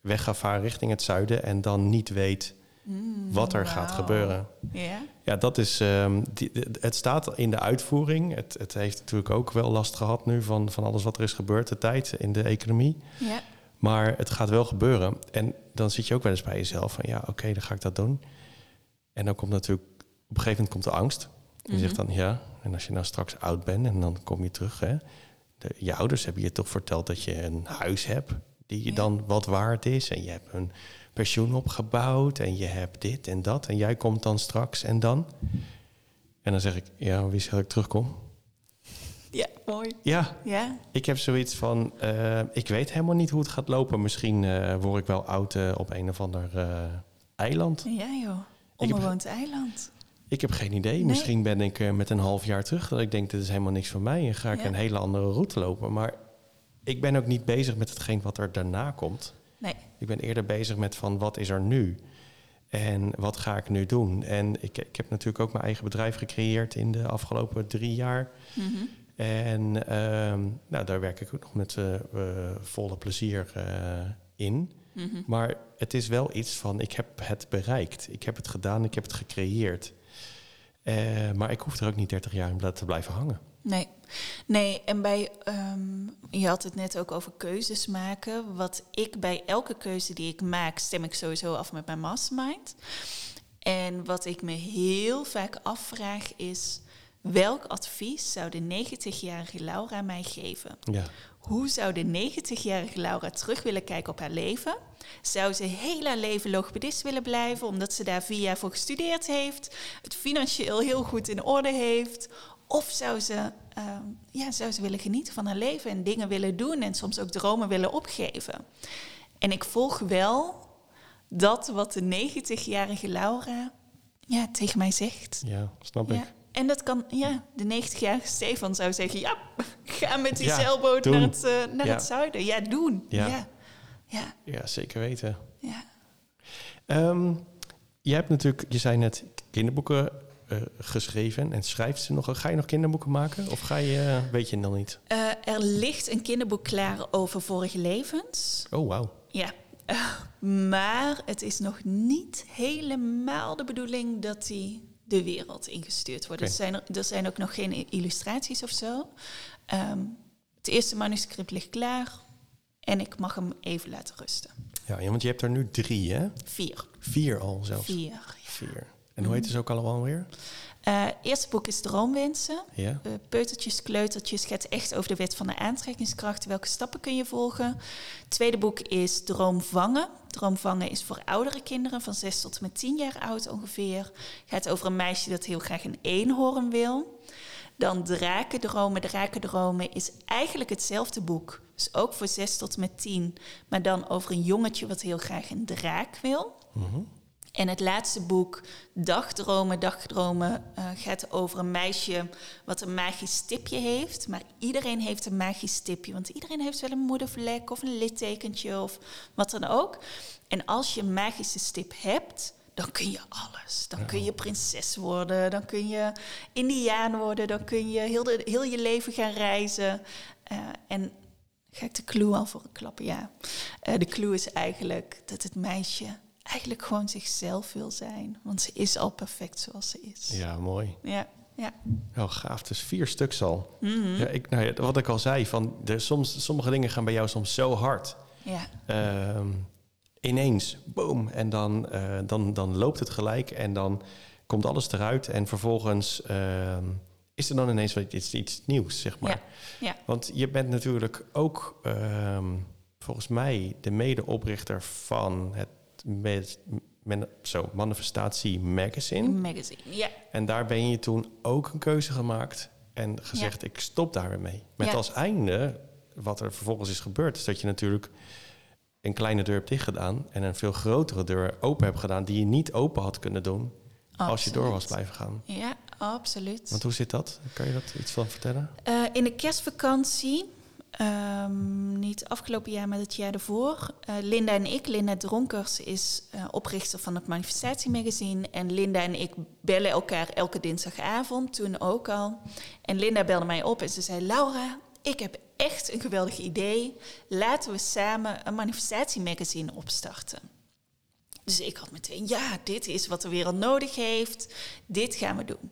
B: weg ga varen richting het zuiden en dan niet weet wat er gaat gebeuren.
D: Ja.
B: Ja, dat is. ehm, die, het staat in de uitvoering. Het, het heeft natuurlijk ook wel last gehad nu van, van alles wat er is gebeurd, de tijd in de economie.
D: Ja.
B: Maar het gaat wel gebeuren. En dan zit je ook wel eens bij jezelf van ja, oké, dan ga ik dat doen. En dan komt natuurlijk, op een gegeven moment komt de angst. Je zegt dan ja, en als je nou straks oud bent en dan kom je terug. Hè, de, je ouders hebben je toch verteld dat je een huis hebt die je
D: Ja.
B: dan wat waard is. En je hebt een pensioen opgebouwd en je hebt dit en dat. En jij komt dan straks en dan. En dan zeg ik, ja, wie zal ik terugkom?
D: ja, mooi.
B: Ja,
D: Ja,
B: ik heb zoiets van, eh, ik weet helemaal niet hoe het gaat lopen. Misschien eh, word ik wel oud eh, op een of ander eiland.
D: ja joh.
B: heb-
D: Onbewoond eiland.
B: Ik heb geen idee. Misschien ben ik met een half jaar terug dat ik denk, dit is helemaal niks voor mij. En ga ik
D: Ja.
B: een hele andere route lopen. Maar ik ben ook niet bezig met hetgeen wat er daarna komt.
D: Nee.
B: Ik ben eerder bezig met van wat is er nu? En wat ga ik nu doen? En ik, ik heb natuurlijk ook mijn eigen bedrijf gecreëerd in de afgelopen drie jaar.
D: Mhm.
B: En ehm, nou, daar werk ik ook nog met eh, eh, volle plezier eh, in.
D: Mhm.
B: Maar het is wel iets van, ik heb het bereikt. Ik heb het gedaan, ik heb het gecreëerd. Maar ik hoef er ook niet 30 jaar in te blijven hangen.
D: Nee. Nee, en bij, ehm, je had het net ook over keuzes maken. Wat ik bij elke keuze die ik maak, stem ik sowieso af met mijn mastermind. En wat ik me heel vaak afvraag is, welk advies zou de 90-jarige Laura mij geven?
B: Ja,
D: Hoe zou de 90-jarige Laura terug willen kijken op haar leven? Zou ze heel haar leven logopedist willen blijven, omdat ze daar vier jaar voor gestudeerd heeft, het financieel heel goed in orde heeft? Of zou ze, ehm, ja, zou ze willen genieten van haar leven en dingen willen doen en soms ook dromen willen opgeven? En ik volg wel dat wat de 90-jarige Laura ja, tegen mij zegt.
B: ja snap ik.
D: Ja. En dat kan, ja, de 90-jarige Stefan zou zeggen: ja, *laughs* ga met die
B: Ja,
D: zeilboot
B: doen.
D: naar, het, eh, naar
B: Ja.
D: het zuiden. Ja, doen.
B: Ja.
D: Ja, ja,
B: zeker weten.
D: ja.
B: Ehm, je hebt natuurlijk, je zei net, kinderboeken geschreven en schrijft ze nog. Ga je nog kinderboeken maken of ga je, eh, weet je nog niet?
D: Eh, er ligt een kinderboek klaar over vorige levens.
B: Oh, wauw.
D: Ja. Eh, maar het is nog niet helemaal de bedoeling dat die de wereld ingestuurd wordt. Er, zijn er, er zijn ook nog geen illustraties of zo. Ehm, het eerste manuscript ligt klaar en ik mag hem even laten rusten.
B: Ja, ja, want je hebt er nu drie, hè?
D: Vier.
B: Vier al zelfs.
D: Vier. ja.
B: Vier. En hoe heet ze ook allemaal weer?
D: Eh, eerste boek is Droomwensen.
B: Ja.
D: Eh, peutertjes, kleutertjes gaat echt over de wet van de aantrekkingskracht. Welke stappen kun je volgen? Tweede boek is Droomvangen. Droomvangen is voor oudere kinderen van 6 tot en met 10 jaar oud ongeveer. Gaat over een meisje dat heel graag een eenhoorn wil. Dan Drakendromen. Drakendromen is eigenlijk hetzelfde boek. Dus ook voor 6 tot en met 10. Maar dan over een jongetje wat heel graag een draak wil. En het laatste boek, Dagdromen, Dagdromen, eh, gaat over een meisje wat een magisch stipje heeft. Maar iedereen heeft een magisch stipje, want iedereen heeft wel een moedervlek of een littekentje of wat dan ook. En als je een magische stip hebt, dan kun je alles. Dan kun je prinses worden, dan kun je indiaan worden, dan kun je heel, de, heel je leven gaan reizen. Eh, en ga ik de clue al voor een klappen? Ja. Eh, de clue is eigenlijk dat het meisje eigenlijk gewoon zichzelf wil zijn. Want ze is al perfect zoals ze is.
B: Ja, mooi.
D: Ja, ja.
B: Oh, gaaf. Dus vier stuks al.
D: Mhm.
B: Ja, ik, nou ja, wat ik al zei, van er, soms, sommige dingen gaan bij jou soms zo hard.
D: ja.
B: Ehm, ineens, boom. En dan, eh, dan, dan loopt het gelijk en dan komt alles eruit. En vervolgens ehm, is er dan ineens iets, iets nieuws, zeg maar.
D: Ja, ja.
B: Want je bent natuurlijk ook, ehm, volgens mij, de medeoprichter van het met, men, zo, Manifestatie Magazine.
D: Magazine, ja.
B: En daar ben je toen ook een keuze gemaakt en gezegd, ik stop daar weer mee. Met
D: Ja.
B: als einde, wat er vervolgens is gebeurd, is dat je natuurlijk een kleine deur hebt dicht gedaan en een veel grotere deur open hebt gedaan die je niet open had kunnen doen als je door was blijven gaan.
D: Ja, absoluut.
B: Want hoe zit dat? Kan je dat iets van vertellen?
D: Eh, in de kerstvakantie, ehm, niet afgelopen jaar, maar het jaar ervoor. eh, Linda en ik, Linda Dronkers is eh, oprichter van het Manifestatiemagazine. En Linda en ik bellen elkaar elke dinsdagavond, toen ook al. En Linda belde mij op en ze zei: Laura, ik heb echt een geweldig idee. Laten we samen een manifestatiemagazine opstarten. Dus ik had meteen, ja, dit is wat de wereld nodig heeft. Dit gaan we doen.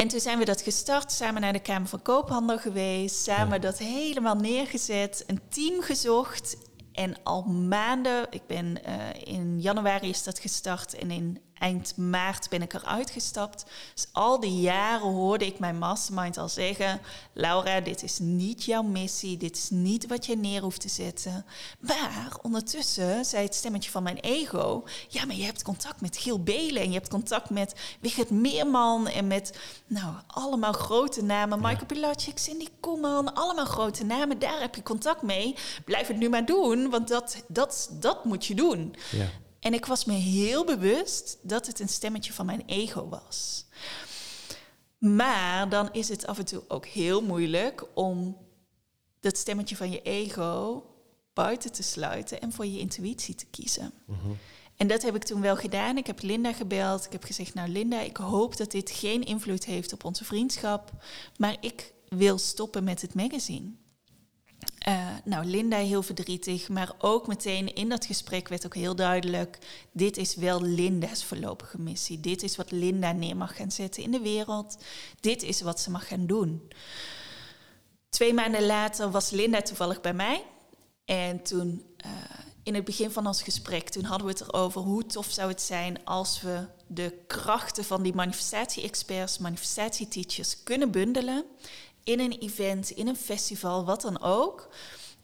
D: En toen zijn we dat gestart, samen naar de Kamer van Koophandel geweest, samen dat helemaal neergezet, een team gezocht. En al maanden, ik ben eh, in januari is dat gestart en in eind maart ben ik eruit gestapt. Dus al die jaren hoorde ik mijn mastermind al zeggen: Laura, dit is niet jouw missie, dit is niet wat je neer hoeft te zetten. Maar ondertussen zei het stemmetje van mijn ego: Ja, maar je hebt contact met Giel Belen en je hebt contact met Wigert Meerman en met nou, allemaal grote namen. Michael Pilacic, Cindy Koeman, allemaal grote namen. Daar heb je contact mee. Blijf het nu maar doen, want dat, dat, dat moet je doen.
B: Ja.
D: En ik was me heel bewust dat het een stemmetje van mijn ego was. Maar dan is het af en toe ook heel moeilijk om dat stemmetje van je ego buiten te sluiten en voor je intuïtie te kiezen. En dat heb ik toen wel gedaan. Ik heb Linda gebeld. Ik heb gezegd, nou Linda, ik hoop dat dit geen invloed heeft op onze vriendschap. Maar ik wil stoppen met het magazine. Uh, nou, Linda heel verdrietig, maar ook meteen in dat gesprek werd ook heel duidelijk: dit is wel Linda's voorlopige missie. Dit is wat Linda neer mag gaan zetten in de wereld. Dit is wat ze mag gaan doen. Twee maanden later was Linda toevallig bij mij. En toen, uh, in het begin van ons gesprek, toen hadden we het erover hoe tof zou het zijn als we de krachten van die manifestatie-experts, manifestatie-teachers kunnen bundelen in een event, in een festival, wat dan ook.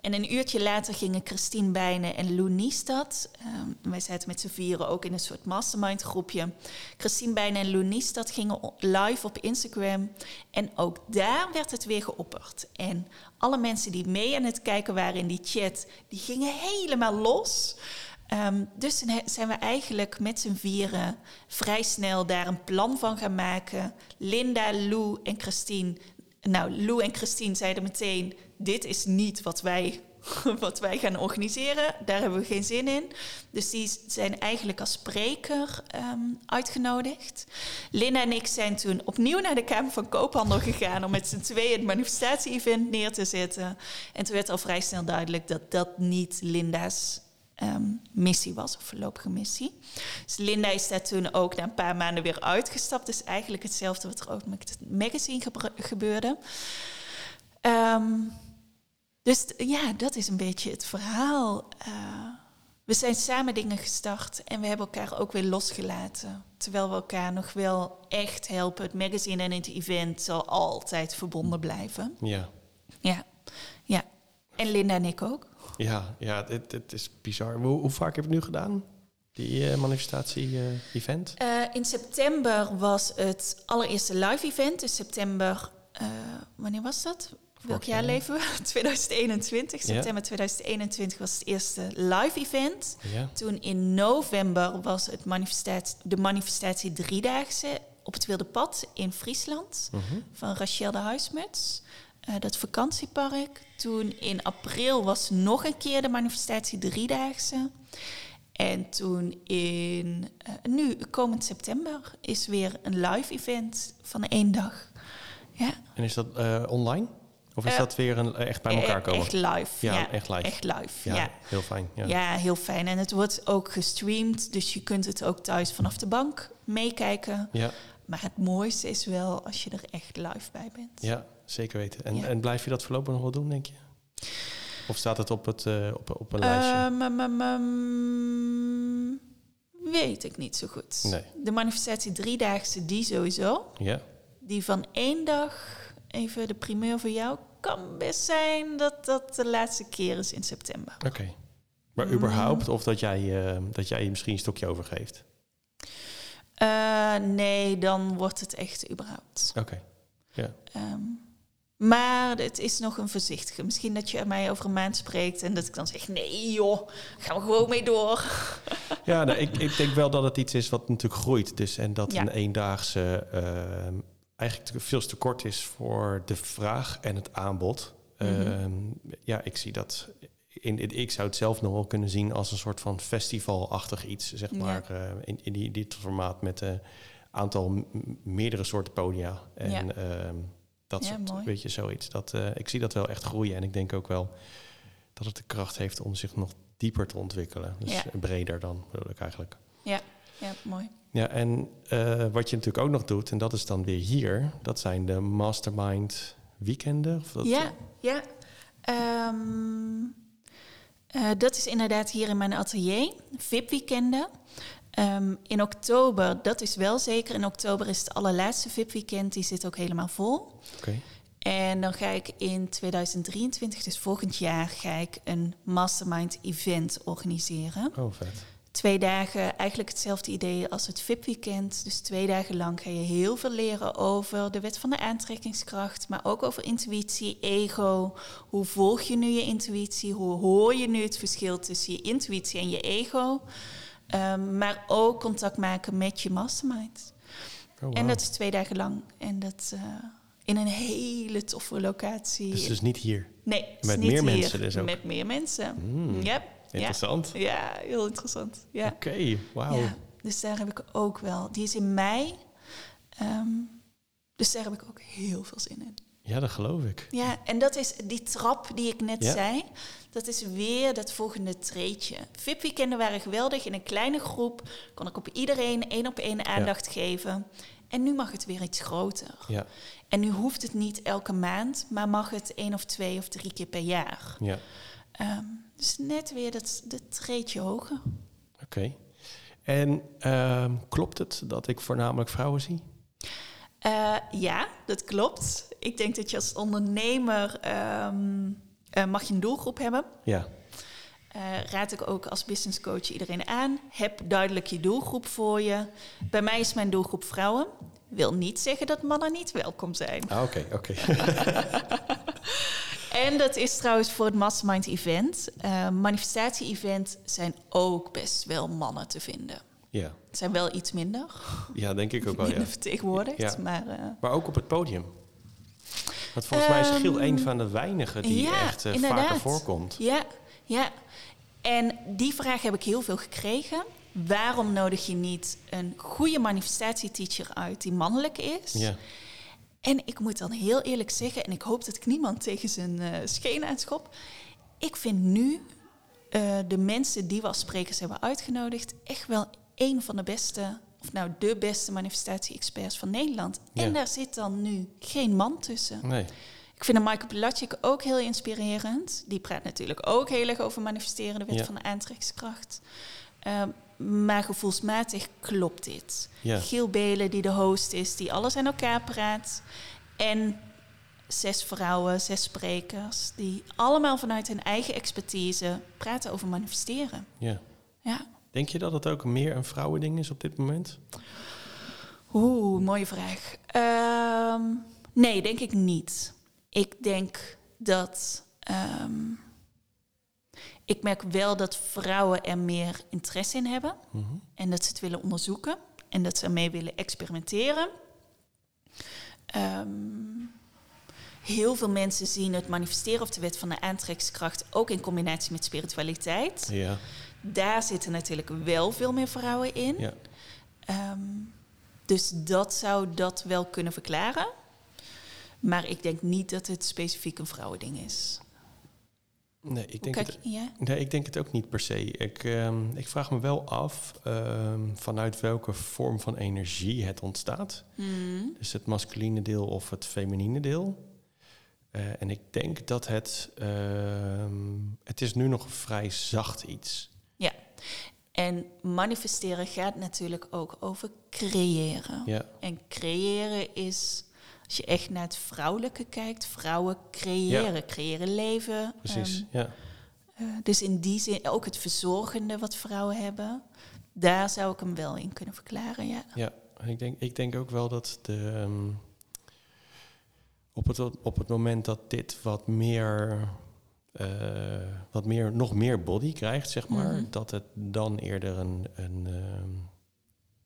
D: En een uurtje later gingen Christine Bijnen en Lou Niestad, um, wij zaten met z'n vieren ook in een soort mastermind groepje. Christine Bijnen en Lou Niestad gingen live op Instagram. En ook daar werd het weer geopperd. En alle mensen die mee aan het kijken waren in die chat, die gingen helemaal los. Um, dus zijn we eigenlijk met z'n vieren vrij snel daar een plan van gaan maken. Linda, Lou en Christine nou, Lou en Christine zeiden meteen: dit is niet wat wij, *laughs* wat wij gaan organiseren. Daar hebben we geen zin in. Dus die zijn eigenlijk als spreker um, uitgenodigd. Linda en ik zijn toen opnieuw naar de Kamer van Koophandel gegaan om met z'n tweeën het manifestatie-event neer te zetten. En toen werd al vrij snel duidelijk dat dat niet Linda's um, missie was, of voorlopige missie. Dus Linda is daar toen ook na een paar maanden weer uitgestapt. Dus eigenlijk hetzelfde wat er ook met het magazine gebeurde. Um, dus ja, dat is een beetje het verhaal. Uh, we zijn samen dingen gestart en we hebben elkaar ook weer losgelaten. Terwijl we elkaar nog wel echt helpen. Het magazine en het event zal altijd verbonden blijven.
B: Ja.
D: Ja, ja. En Linda en ik ook.
B: Ja, ja het, het is bizar. Hoe, hoe, vaak heb je het nu gedaan? Die uh, manifestatie-event?
D: Uh, in september was het allereerste live-event. Dus september, uh, wanneer was dat? Welk jaar leven we? *laughs* 2021. September ja. 2021 was het eerste live-event.
B: Ja.
D: Toen in november was het manifestatie, de manifestatie driedaagse op het Wilde Pad in Friesland
B: Mhm.
D: -huh. van Rachel de Huismuts. Uh, dat vakantiepark. Toen in april was nog een keer de manifestatie driedaagse. En toen in, uh, nu komend september is weer een live event van één dag. Ja.
B: En is dat uh, online? Of is dat weer een, echt bij elkaar komen?
D: Echt live.
B: Ja,
D: ja,
B: echt live.
D: Echt live,
B: ja.
D: ja.
B: Heel fijn. Ja.
D: ja, heel fijn. En het wordt ook gestreamd, dus je kunt het ook thuis vanaf de bank meekijken.
B: Ja.
D: Maar het mooiste is wel als je er echt live bij bent.
B: Ja, zeker weten. En,
D: Ja.
B: en blijf je dat voorlopig nog wel doen, denk je? Of staat het op, het, uh, op, op een lijstje?
D: Um, um, um, weet ik niet zo goed.
B: Nee.
D: De manifestatie driedaagse, die sowieso.
B: Ja.
D: Die van één dag, even de primeur voor jou, kan best zijn dat dat de laatste keer is in september.
B: Oké. Okay. Maar überhaupt, of dat jij, uh, dat jij misschien een stokje overgeeft?
D: Uh, nee, dan wordt het echt überhaupt.
B: Oké. Okay. Ja.
D: Um, maar het is nog een voorzichtige. Misschien dat je mij over een maand spreekt en dat ik dan zeg: nee, joh, gaan we gewoon mee door. *laughs*
B: Ja, nou, ik, ik, denk wel dat het iets is wat natuurlijk groeit. Dus, en dat ja. een eendaagse uh, eigenlijk veel te kort is voor de vraag en het aanbod. Mm -hmm. uh, ja, ik zie dat. In, in, ik zou het zelf nog wel kunnen zien als een soort van festivalachtig iets, zeg maar, ja. uh, in, in die, dit formaat met een aantal meerdere soorten podia. En ja. Dat
D: ja,
B: soort,
D: mooi.
B: weet je, zoiets. Dat, uh, ik zie dat wel echt groeien en ik denk ook wel dat het de kracht heeft om zich nog dieper te ontwikkelen. Dus
D: ja.
B: breder dan, bedoel ik eigenlijk.
D: Ja, ja mooi.
B: Ja, en uh, wat je natuurlijk ook nog doet, en dat is dan weer hier, dat zijn de mastermind weekenden. Of dat
D: ja, ja. Um, uh, dat is inderdaad hier in mijn atelier, VIP-weekenden. Um, in oktober, dat is wel zeker, in oktober is het allerlaatste VIP-weekend, die zit ook helemaal vol.
B: Oké. Okay.
D: En dan ga ik in 2023, dus volgend jaar, ga ik een mastermind event organiseren.
B: Oh, vet.
D: Twee dagen, eigenlijk hetzelfde idee als het VIP-weekend. Dus twee dagen lang ga je heel veel leren over de wet van de aantrekkingskracht, maar ook over intuïtie, ego. Hoe volg je nu je intuïtie? Hoe hoor je nu het verschil tussen je intuïtie en je ego? Ehm, maar ook contact maken met je mastermind.
B: Oh.
D: En dat is twee dagen lang. En dat eh, in een hele toffe locatie.
B: Dus, dus niet hier.
D: nee,
B: met meer
D: hier.
B: mensen dus ook?
D: Met meer mensen. Yep.
B: Interessant.
D: Ja. ja, heel interessant. Ja.
B: Oké, wauw.
D: Ja, dus daar heb ik ook wel. Die is in mei. Ehm, dus daar heb ik ook heel veel zin in.
B: Ja, dat geloof ik.
D: Ja, en dat is die trap die ik net
B: Ja.
D: zei. Dat is weer dat volgende treetje. VIP-weekenden waren geweldig. In een kleine groep kon ik op iedereen één op één aandacht geven. En nu mag het weer iets groter.
B: Ja,
D: En nu hoeft het niet elke maand, maar mag het één of twee of drie keer per jaar.
B: ja.
D: Ehm, dus net weer dat, dat treetje hoger.
B: Oké. En ehm, klopt het dat ik voornamelijk vrouwen zie?
D: Eh, ja, dat klopt. Ik denk dat je als ondernemer ehm, eh, mag je een doelgroep hebben.
B: Ja.
D: Eh, raad ik ook als business coach iedereen aan. Heb duidelijk je doelgroep voor je. Bij mij is mijn doelgroep vrouwen. Wil niet zeggen dat mannen niet welkom zijn.
B: Ah, oké, oké. *laughs*
D: En dat is trouwens voor het Mastermind Event. Eh, Manifestatie-event zijn ook best wel mannen te vinden.
B: Ja.
D: Het zijn wel iets minder.
B: ja, denk ik *laughs* ook wel, ja.
D: minder vertegenwoordigd.
B: Ja.
D: Maar eh,
B: Maar ook op het podium. Want volgens mij is Giel
D: Ehm,
B: een van de weinigen die
D: ja,
B: echt
D: inderdaad.
B: vaker voorkomt.
D: Ja, ja. En die vraag heb ik heel veel gekregen. Waarom nodig je niet een goede manifestatieteacher uit die mannelijk is?
B: Ja,
D: En ik moet dan heel eerlijk zeggen, en ik hoop dat ik niemand tegen zijn uh, scheen aanschop. Ik vind nu uh, de mensen die we als sprekers hebben uitgenodigd echt wel een van de beste, of nou de beste manifestatie-experts van Nederland.
B: Ja.
D: En daar zit dan nu geen man tussen.
B: nee.
D: Ik vind Michael Pilatschik ook heel inspirerend. Die praat natuurlijk ook heel erg over manifesteren, de wet
B: Ja.
D: van de aantrekkingskracht. Um, maar gevoelsmatig klopt dit.
B: Ja.
D: Giel Belen, die de host is, die alles aan elkaar praat. En zes vrouwen, zes sprekers, die allemaal vanuit hun eigen expertise praten over manifesteren.
B: Ja.
D: Ja.
B: Denk je dat het ook meer een vrouwending is op dit moment?
D: Oeh, mooie vraag. Um, nee, denk ik niet. Ik denk dat. Um, ik merk wel dat vrouwen er meer interesse in hebben.
B: Mhm.
D: En dat ze het willen onderzoeken. En dat ze ermee willen experimenteren. Um, heel veel mensen zien het manifesteren of de wet van de aantrekkingskracht ook in combinatie met spiritualiteit.
B: Ja.
D: Daar zitten natuurlijk wel veel meer vrouwen in.
B: Ja.
D: Um, dus dat zou dat wel kunnen verklaren. Maar ik denk niet dat het specifiek een vrouwending is.
B: Nee, ik denk,
D: Kijk,
B: het,
D: ja?
B: nee, ik denk het ook niet per se. Ik, um, ik vraag me wel af um, vanuit welke vorm van energie het ontstaat.
D: Mm.
B: Dus het masculine deel of het feminine deel. Uh, en ik denk dat het... Um, het is nu nog vrij zacht iets.
D: En manifesteren gaat natuurlijk ook over creëren.
B: Ja.
D: En creëren is, als je echt naar het vrouwelijke kijkt, vrouwen creëren,
B: Ja.
D: creëren leven.
B: Precies,
D: Um,
B: ja.
D: uh, dus in die zin, ook het verzorgende wat vrouwen hebben, daar zou ik hem wel in kunnen verklaren, ja.
B: Ja, ik denk, ik denk ook wel dat de, um, op, het, op het moment dat dit wat meer uh, wat meer, nog meer body krijgt, zeg maar,
D: Mhm.
B: dat het dan eerder een, een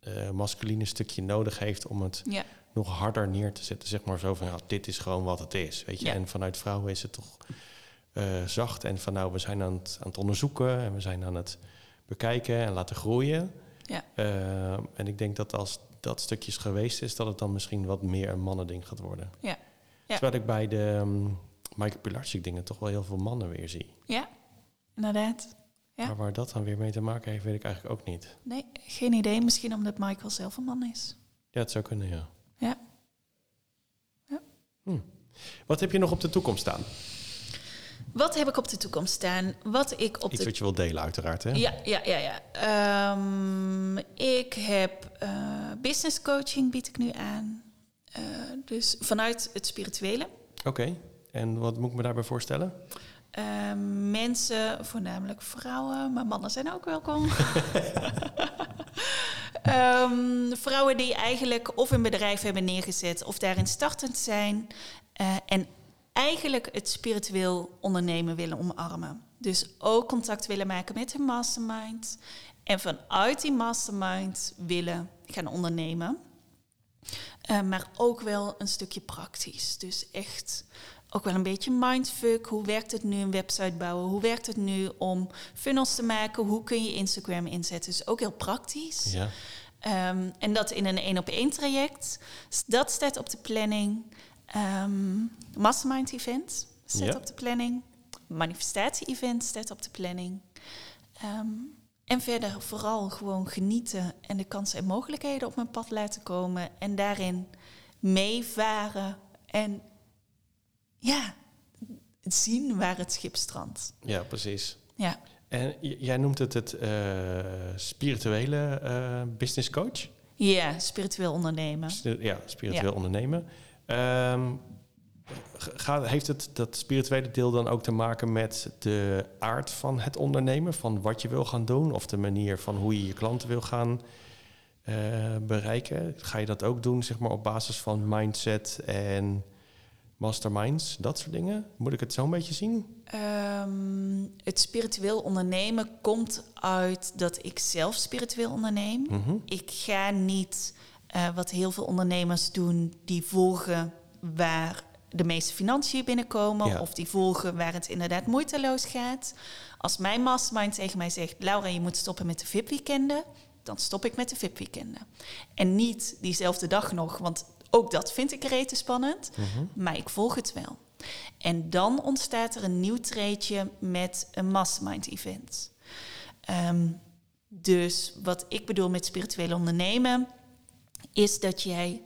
B: uh, masculine stukje nodig heeft om het nog harder neer te zetten. Zeg maar zo van, ja, dit is gewoon wat het is, weet je. En vanuit vrouwen is het toch zacht en van, nou, we zijn aan het, aan het onderzoeken en we zijn aan het bekijken en laten groeien.
D: Ja.
B: Uh, en ik denk dat als dat stukjes geweest is, dat het dan misschien wat meer een mannending gaat worden.
D: Ja. Ja.
B: Terwijl ik bij de um, Michael Pilarczyk dingen toch wel heel veel mannen weer zie.
D: Ja, inderdaad. Ja.
B: Maar waar dat dan weer mee te maken heeft, weet ik eigenlijk ook niet.
D: Nee, geen idee. Misschien omdat Michael zelf een man is.
B: Ja, het zou kunnen, ja.
D: Ja. ja.
B: Hm. Wat heb je nog op de toekomst staan?
D: Wat heb ik op de toekomst staan? Wat ik op
B: Iets
D: de...
B: wat je wil delen, uiteraard, hè?
D: Ja, ja, ja. ja. Um, ik heb uh, business coaching bied ik nu aan. Uh, dus vanuit het spirituele.
B: Oké. Okay. En wat moet ik me daarbij voorstellen?
D: Uh, mensen, voornamelijk vrouwen, maar mannen zijn ook welkom. um, *laughs* vrouwen die eigenlijk of een bedrijf hebben neergezet of daarin startend zijn. Uh, en eigenlijk het spiritueel ondernemen willen omarmen. Dus ook contact willen maken met hun mastermind. En vanuit die mastermind willen gaan ondernemen. Eh, maar ook wel een stukje praktisch. Dus echt ook wel een beetje mindfuck. Hoe werkt het nu een website bouwen? Hoe werkt het nu om funnels te maken? Hoe kun je Instagram inzetten? Dus ook heel praktisch.
B: Ja.
D: Ehm, en dat in een één op één traject. Dat staat op de planning. Ehm, mastermind event staat
B: Ja.
D: op de planning. Manifestatie event staat op de planning. Ehm, en verder vooral gewoon genieten en de kansen en mogelijkheden op mijn pad laten komen. En daarin meevaren en ja, zien waar het schip strandt.
B: ja, precies.
D: Ja,
B: En jij noemt het het eh, spirituele eh, business coach?
D: ja spiritueel ondernemen.
B: Ja, spiritueel
D: Ja.
B: ondernemen. Ehm, gaat, heeft het dat spirituele deel dan ook te maken met de aard van het ondernemen? Van wat je wil gaan doen? Of de manier van hoe je je klanten wil gaan eh, bereiken? Ga je dat ook doen zeg maar, op basis van mindset en masterminds? Dat soort dingen? Moet ik het zo een beetje zien?
D: Ehm, het spiritueel ondernemen komt uit dat ik zelf spiritueel onderneem.
B: Mhm.
D: Ik ga niet eh, wat heel veel ondernemers doen, die volgen waar de meeste financiën binnenkomen
B: Ja.
D: of die volgen waar het inderdaad moeiteloos gaat. Als mijn mastermind tegen mij zegt, Laura, je moet stoppen met de VIP-weekenden, dan stop ik met de VIP-weekenden. En niet diezelfde dag nog, want ook dat vind ik rete spannend, maar ik volg het wel. En dan ontstaat er een nieuw treedje met een mastermind-event. Ehm, dus wat ik bedoel met spiritueel ondernemen, is dat jij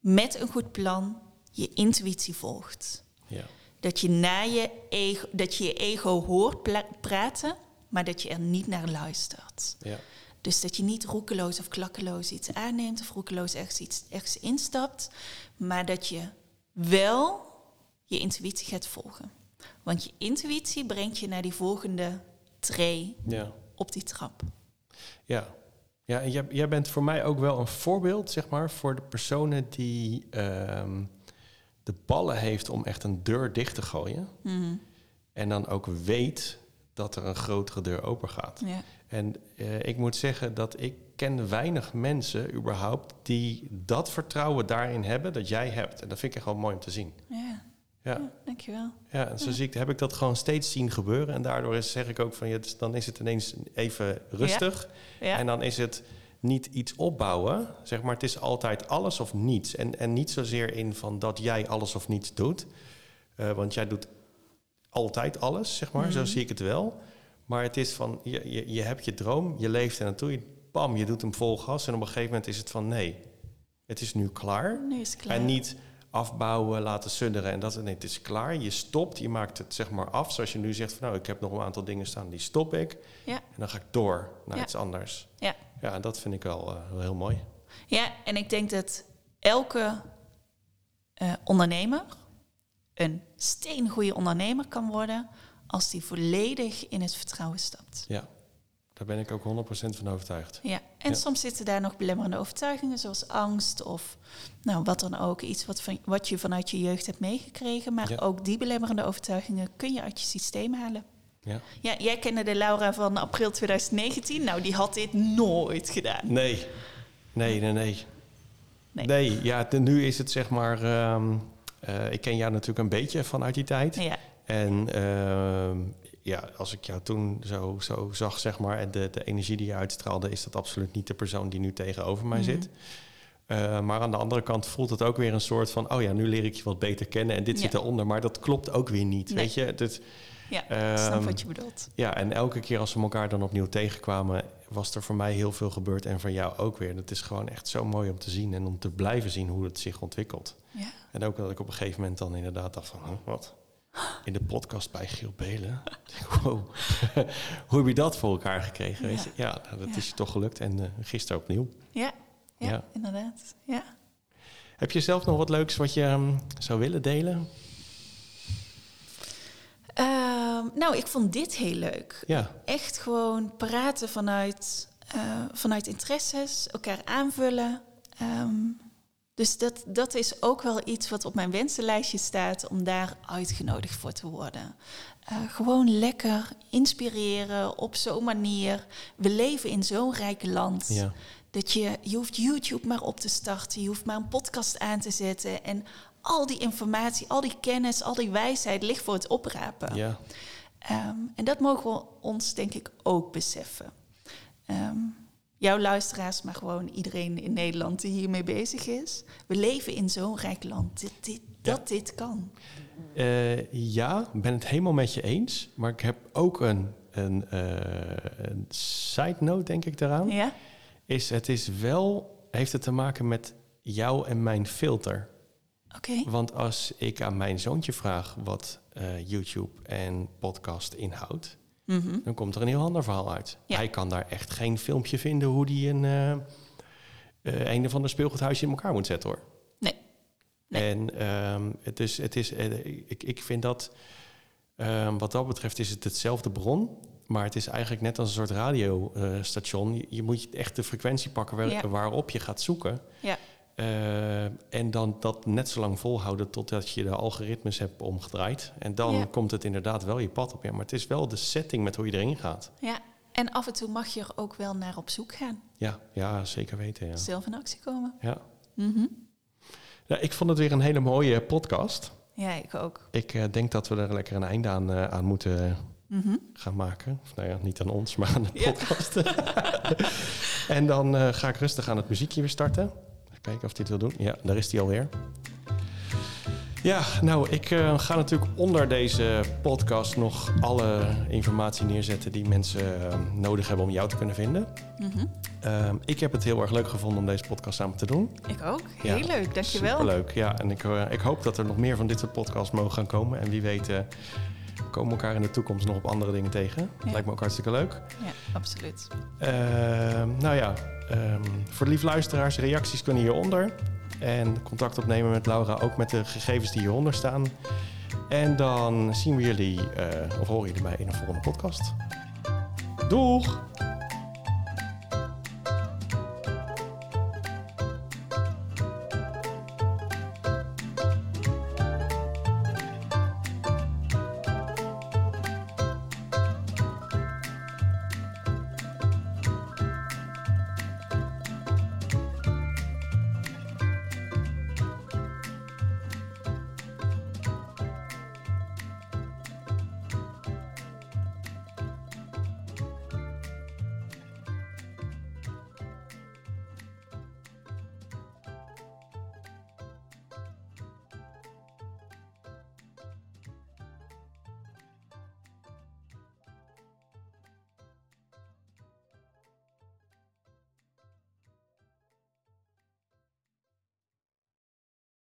D: met een goed plan je intuïtie volgt.
B: Ja.
D: Dat je, na je, ego, dat je je ego hoort praten, maar dat je er niet naar luistert.
B: Ja.
D: Dus dat je niet roekeloos of klakkeloos iets aanneemt of roekeloos ergens, iets, ergens instapt, maar dat je wel je intuïtie gaat volgen. Want je intuïtie brengt je naar die volgende tree
B: ja.
D: op die trap.
B: Ja, ja en jij, jij bent voor mij ook wel een voorbeeld, zeg maar, voor de personen die ehm, de ballen heeft om echt een deur dicht te gooien.
D: Mhm.
B: En dan ook weet dat er een grotere deur open gaat.
D: Ja.
B: En eh, ik moet zeggen dat ik ken weinig mensen überhaupt die dat vertrouwen daarin hebben dat jij hebt. En dat vind ik echt wel mooi om te zien.
D: Ja.
B: Ja,
D: ja, dankjewel.
B: ja en zo zie ik, heb ik dat gewoon steeds zien gebeuren. En daardoor is, zeg ik ook van, ja, dus dan is het ineens even rustig.
D: Ja.
B: En dan is het niet iets opbouwen, zeg maar. Het is altijd alles of niets. En, en niet zozeer in van dat jij alles of niets doet. Eh, want jij doet altijd alles, zeg maar. Zo zie ik het wel. Maar het is van, je, je, je hebt je droom, je leeft er naartoe. Je, bam, je doet hem vol gas. En op een gegeven moment is het van, nee, het is nu klaar.
D: Nu is klaar.
B: En niet afbouwen, laten sudderen en dat. Nee, het is klaar. Je stopt, je maakt het zeg maar af. Zoals je nu zegt van, nou, ik heb nog een aantal dingen staan, die stop ik.
D: Ja.
B: En dan ga ik door naar
D: Ja.
B: iets anders.
D: Ja.
B: Ja, dat vind ik wel, eh, wel heel mooi.
D: ja, en ik denk dat elke eh, ondernemer een steengoede ondernemer kan worden als die volledig in het vertrouwen stapt.
B: Ja, daar ben ik ook 100% van overtuigd.
D: Ja, en
B: Ja.
D: soms zitten daar nog belemmerende overtuigingen, zoals angst of nou, wat dan ook. Iets wat, van, wat je vanuit je jeugd hebt meegekregen. Maar
B: Ja.
D: ook die belemmerende overtuigingen kun je uit je systeem halen.
B: Ja.
D: Ja, jij kende de Laura van april 2019. Nou, die had dit nooit gedaan.
B: Nee, nee, nee, nee.
D: Nee.
B: Nee, ja, nu is het zeg maar... ehm, eh, ik ken jou natuurlijk een beetje vanuit die tijd.
D: Ja,
B: En ehm, ja, als ik jou toen zo, zo zag, zeg maar, en de, de energie die je uitstraalde, is dat absoluut niet de persoon die nu tegenover mij
D: Mhm.
B: zit. Eh, maar aan de andere kant voelt het ook weer een soort van, oh ja, nu leer ik je wat beter kennen en dit
D: Ja.
B: zit eronder, maar dat klopt ook weer niet,
D: Nee.
B: weet je? Het,
D: ja
B: Ehm,
D: snap wat je bedoelt.
B: ja, en elke keer als we elkaar dan opnieuw tegenkwamen, was er voor mij heel veel gebeurd en voor jou ook weer. Het is gewoon echt zo mooi om te zien en om te blijven zien hoe het zich ontwikkelt.
D: Ja.
B: En ook dat ik op een gegeven moment dan inderdaad dacht van, huh, wat? In de podcast bij Giel Belen? *laughs* Wow, *laughs* hoe heb je dat voor elkaar gekregen? Weet je? Ja, nou, dat
D: Ja.
B: is je toch gelukt. En eh, gisteren opnieuw.
D: Ja, ja,
B: Ja.
D: inderdaad. Ja.
B: Heb je zelf nog wat leuks wat je ehm, zou willen delen?
D: Ehm, nou, ik vond dit heel leuk.
B: Ja,
D: Echt gewoon praten vanuit, eh, vanuit interesses, elkaar aanvullen. Ehm, Dus dat, dat is ook wel iets wat op mijn wensenlijstje staat om daar uitgenodigd voor te worden. Eh, gewoon lekker inspireren op zo'n manier. We leven in zo'n rijk land.
B: Ja.
D: Dat je, je hoeft YouTube maar op te starten, je hoeft maar een podcast aan te zetten. En al die informatie, al die kennis, al die wijsheid ligt voor het oprapen.
B: Ja.
D: Ehm, en dat mogen we ons denk ik ook beseffen. Ehm, jouw luisteraars, maar gewoon iedereen in Nederland die hiermee bezig is. We leven in zo'n rijk land dit, dit, dat dit kan.
B: Eh, ja, ik ben het helemaal met je eens. Maar ik heb ook een, een, eh, een side note, denk ik, daaraan.
D: Ja?
B: Is het is wel, heeft het te maken met jou en mijn filter.
D: Oké.
B: Want als ik aan mijn zoontje vraag wat eh, YouTube en podcast inhoudt,
D: Mhm.
B: dan komt er een heel ander verhaal uit.
D: Ja.
B: Hij kan daar echt geen filmpje vinden hoe die een, eh eh, een of ander speelgoedhuisje in elkaar moet zetten hoor.
D: Nee. Nee.
B: En ehm, het is, het is, eh, ik, ik vind dat, ehm, wat dat betreft is het hetzelfde bron. Maar het is eigenlijk net als een soort radiostation. je, je moet echt de frequentie pakken waar-
D: Ja.
B: waarop je gaat zoeken.
D: Ja.
B: Eh, en dan dat net zo lang volhouden totdat je de algoritmes hebt omgedraaid. En dan
D: Ja.
B: komt het inderdaad wel je pad op. Ja, maar het is wel de setting met hoe je erin gaat.
D: ja. En af en toe mag je er ook wel naar op zoek gaan.
B: Ja, ja zeker weten. Ja.
D: Zelf in actie komen.
B: Ja.
D: Mhm.
B: Ja, ik vond het weer een hele mooie podcast.
D: Ja, ik ook.
B: Ik eh, denk dat we er lekker een einde aan, eh, aan moeten
D: Mhm.
B: gaan maken. Of nou ja, niet aan ons, maar aan de
D: Ja.
B: podcast. *laughs* *laughs* en dan ga ik rustig aan het muziekje weer starten. Even kijken of hij het wil doen. Ja, daar is hij alweer. Ja, nou, ik eh, ga natuurlijk onder deze podcast nog alle informatie neerzetten die mensen eh, nodig hebben om jou te kunnen vinden.
D: Mhm.
B: Ehm, ik heb het heel erg leuk gevonden om deze podcast samen te doen.
D: Ik ook.
B: Ja,
D: Heel leuk, dankjewel.
B: Superleuk, ja. En ik, eh, ik hoop dat er nog meer van dit soort podcasts mogen gaan komen. En wie weet komen elkaar in de toekomst nog op andere dingen tegen.
D: Ja.
B: Lijkt me ook hartstikke leuk.
D: Ja, absoluut.
B: Ehm, nou ja, ehm, voor de lief luisteraars, reacties kunnen hieronder. En contact opnemen met Laura, ook met de gegevens die hieronder staan. En dan zien we jullie, eh, of horen jullie mij in een volgende podcast. Doeg!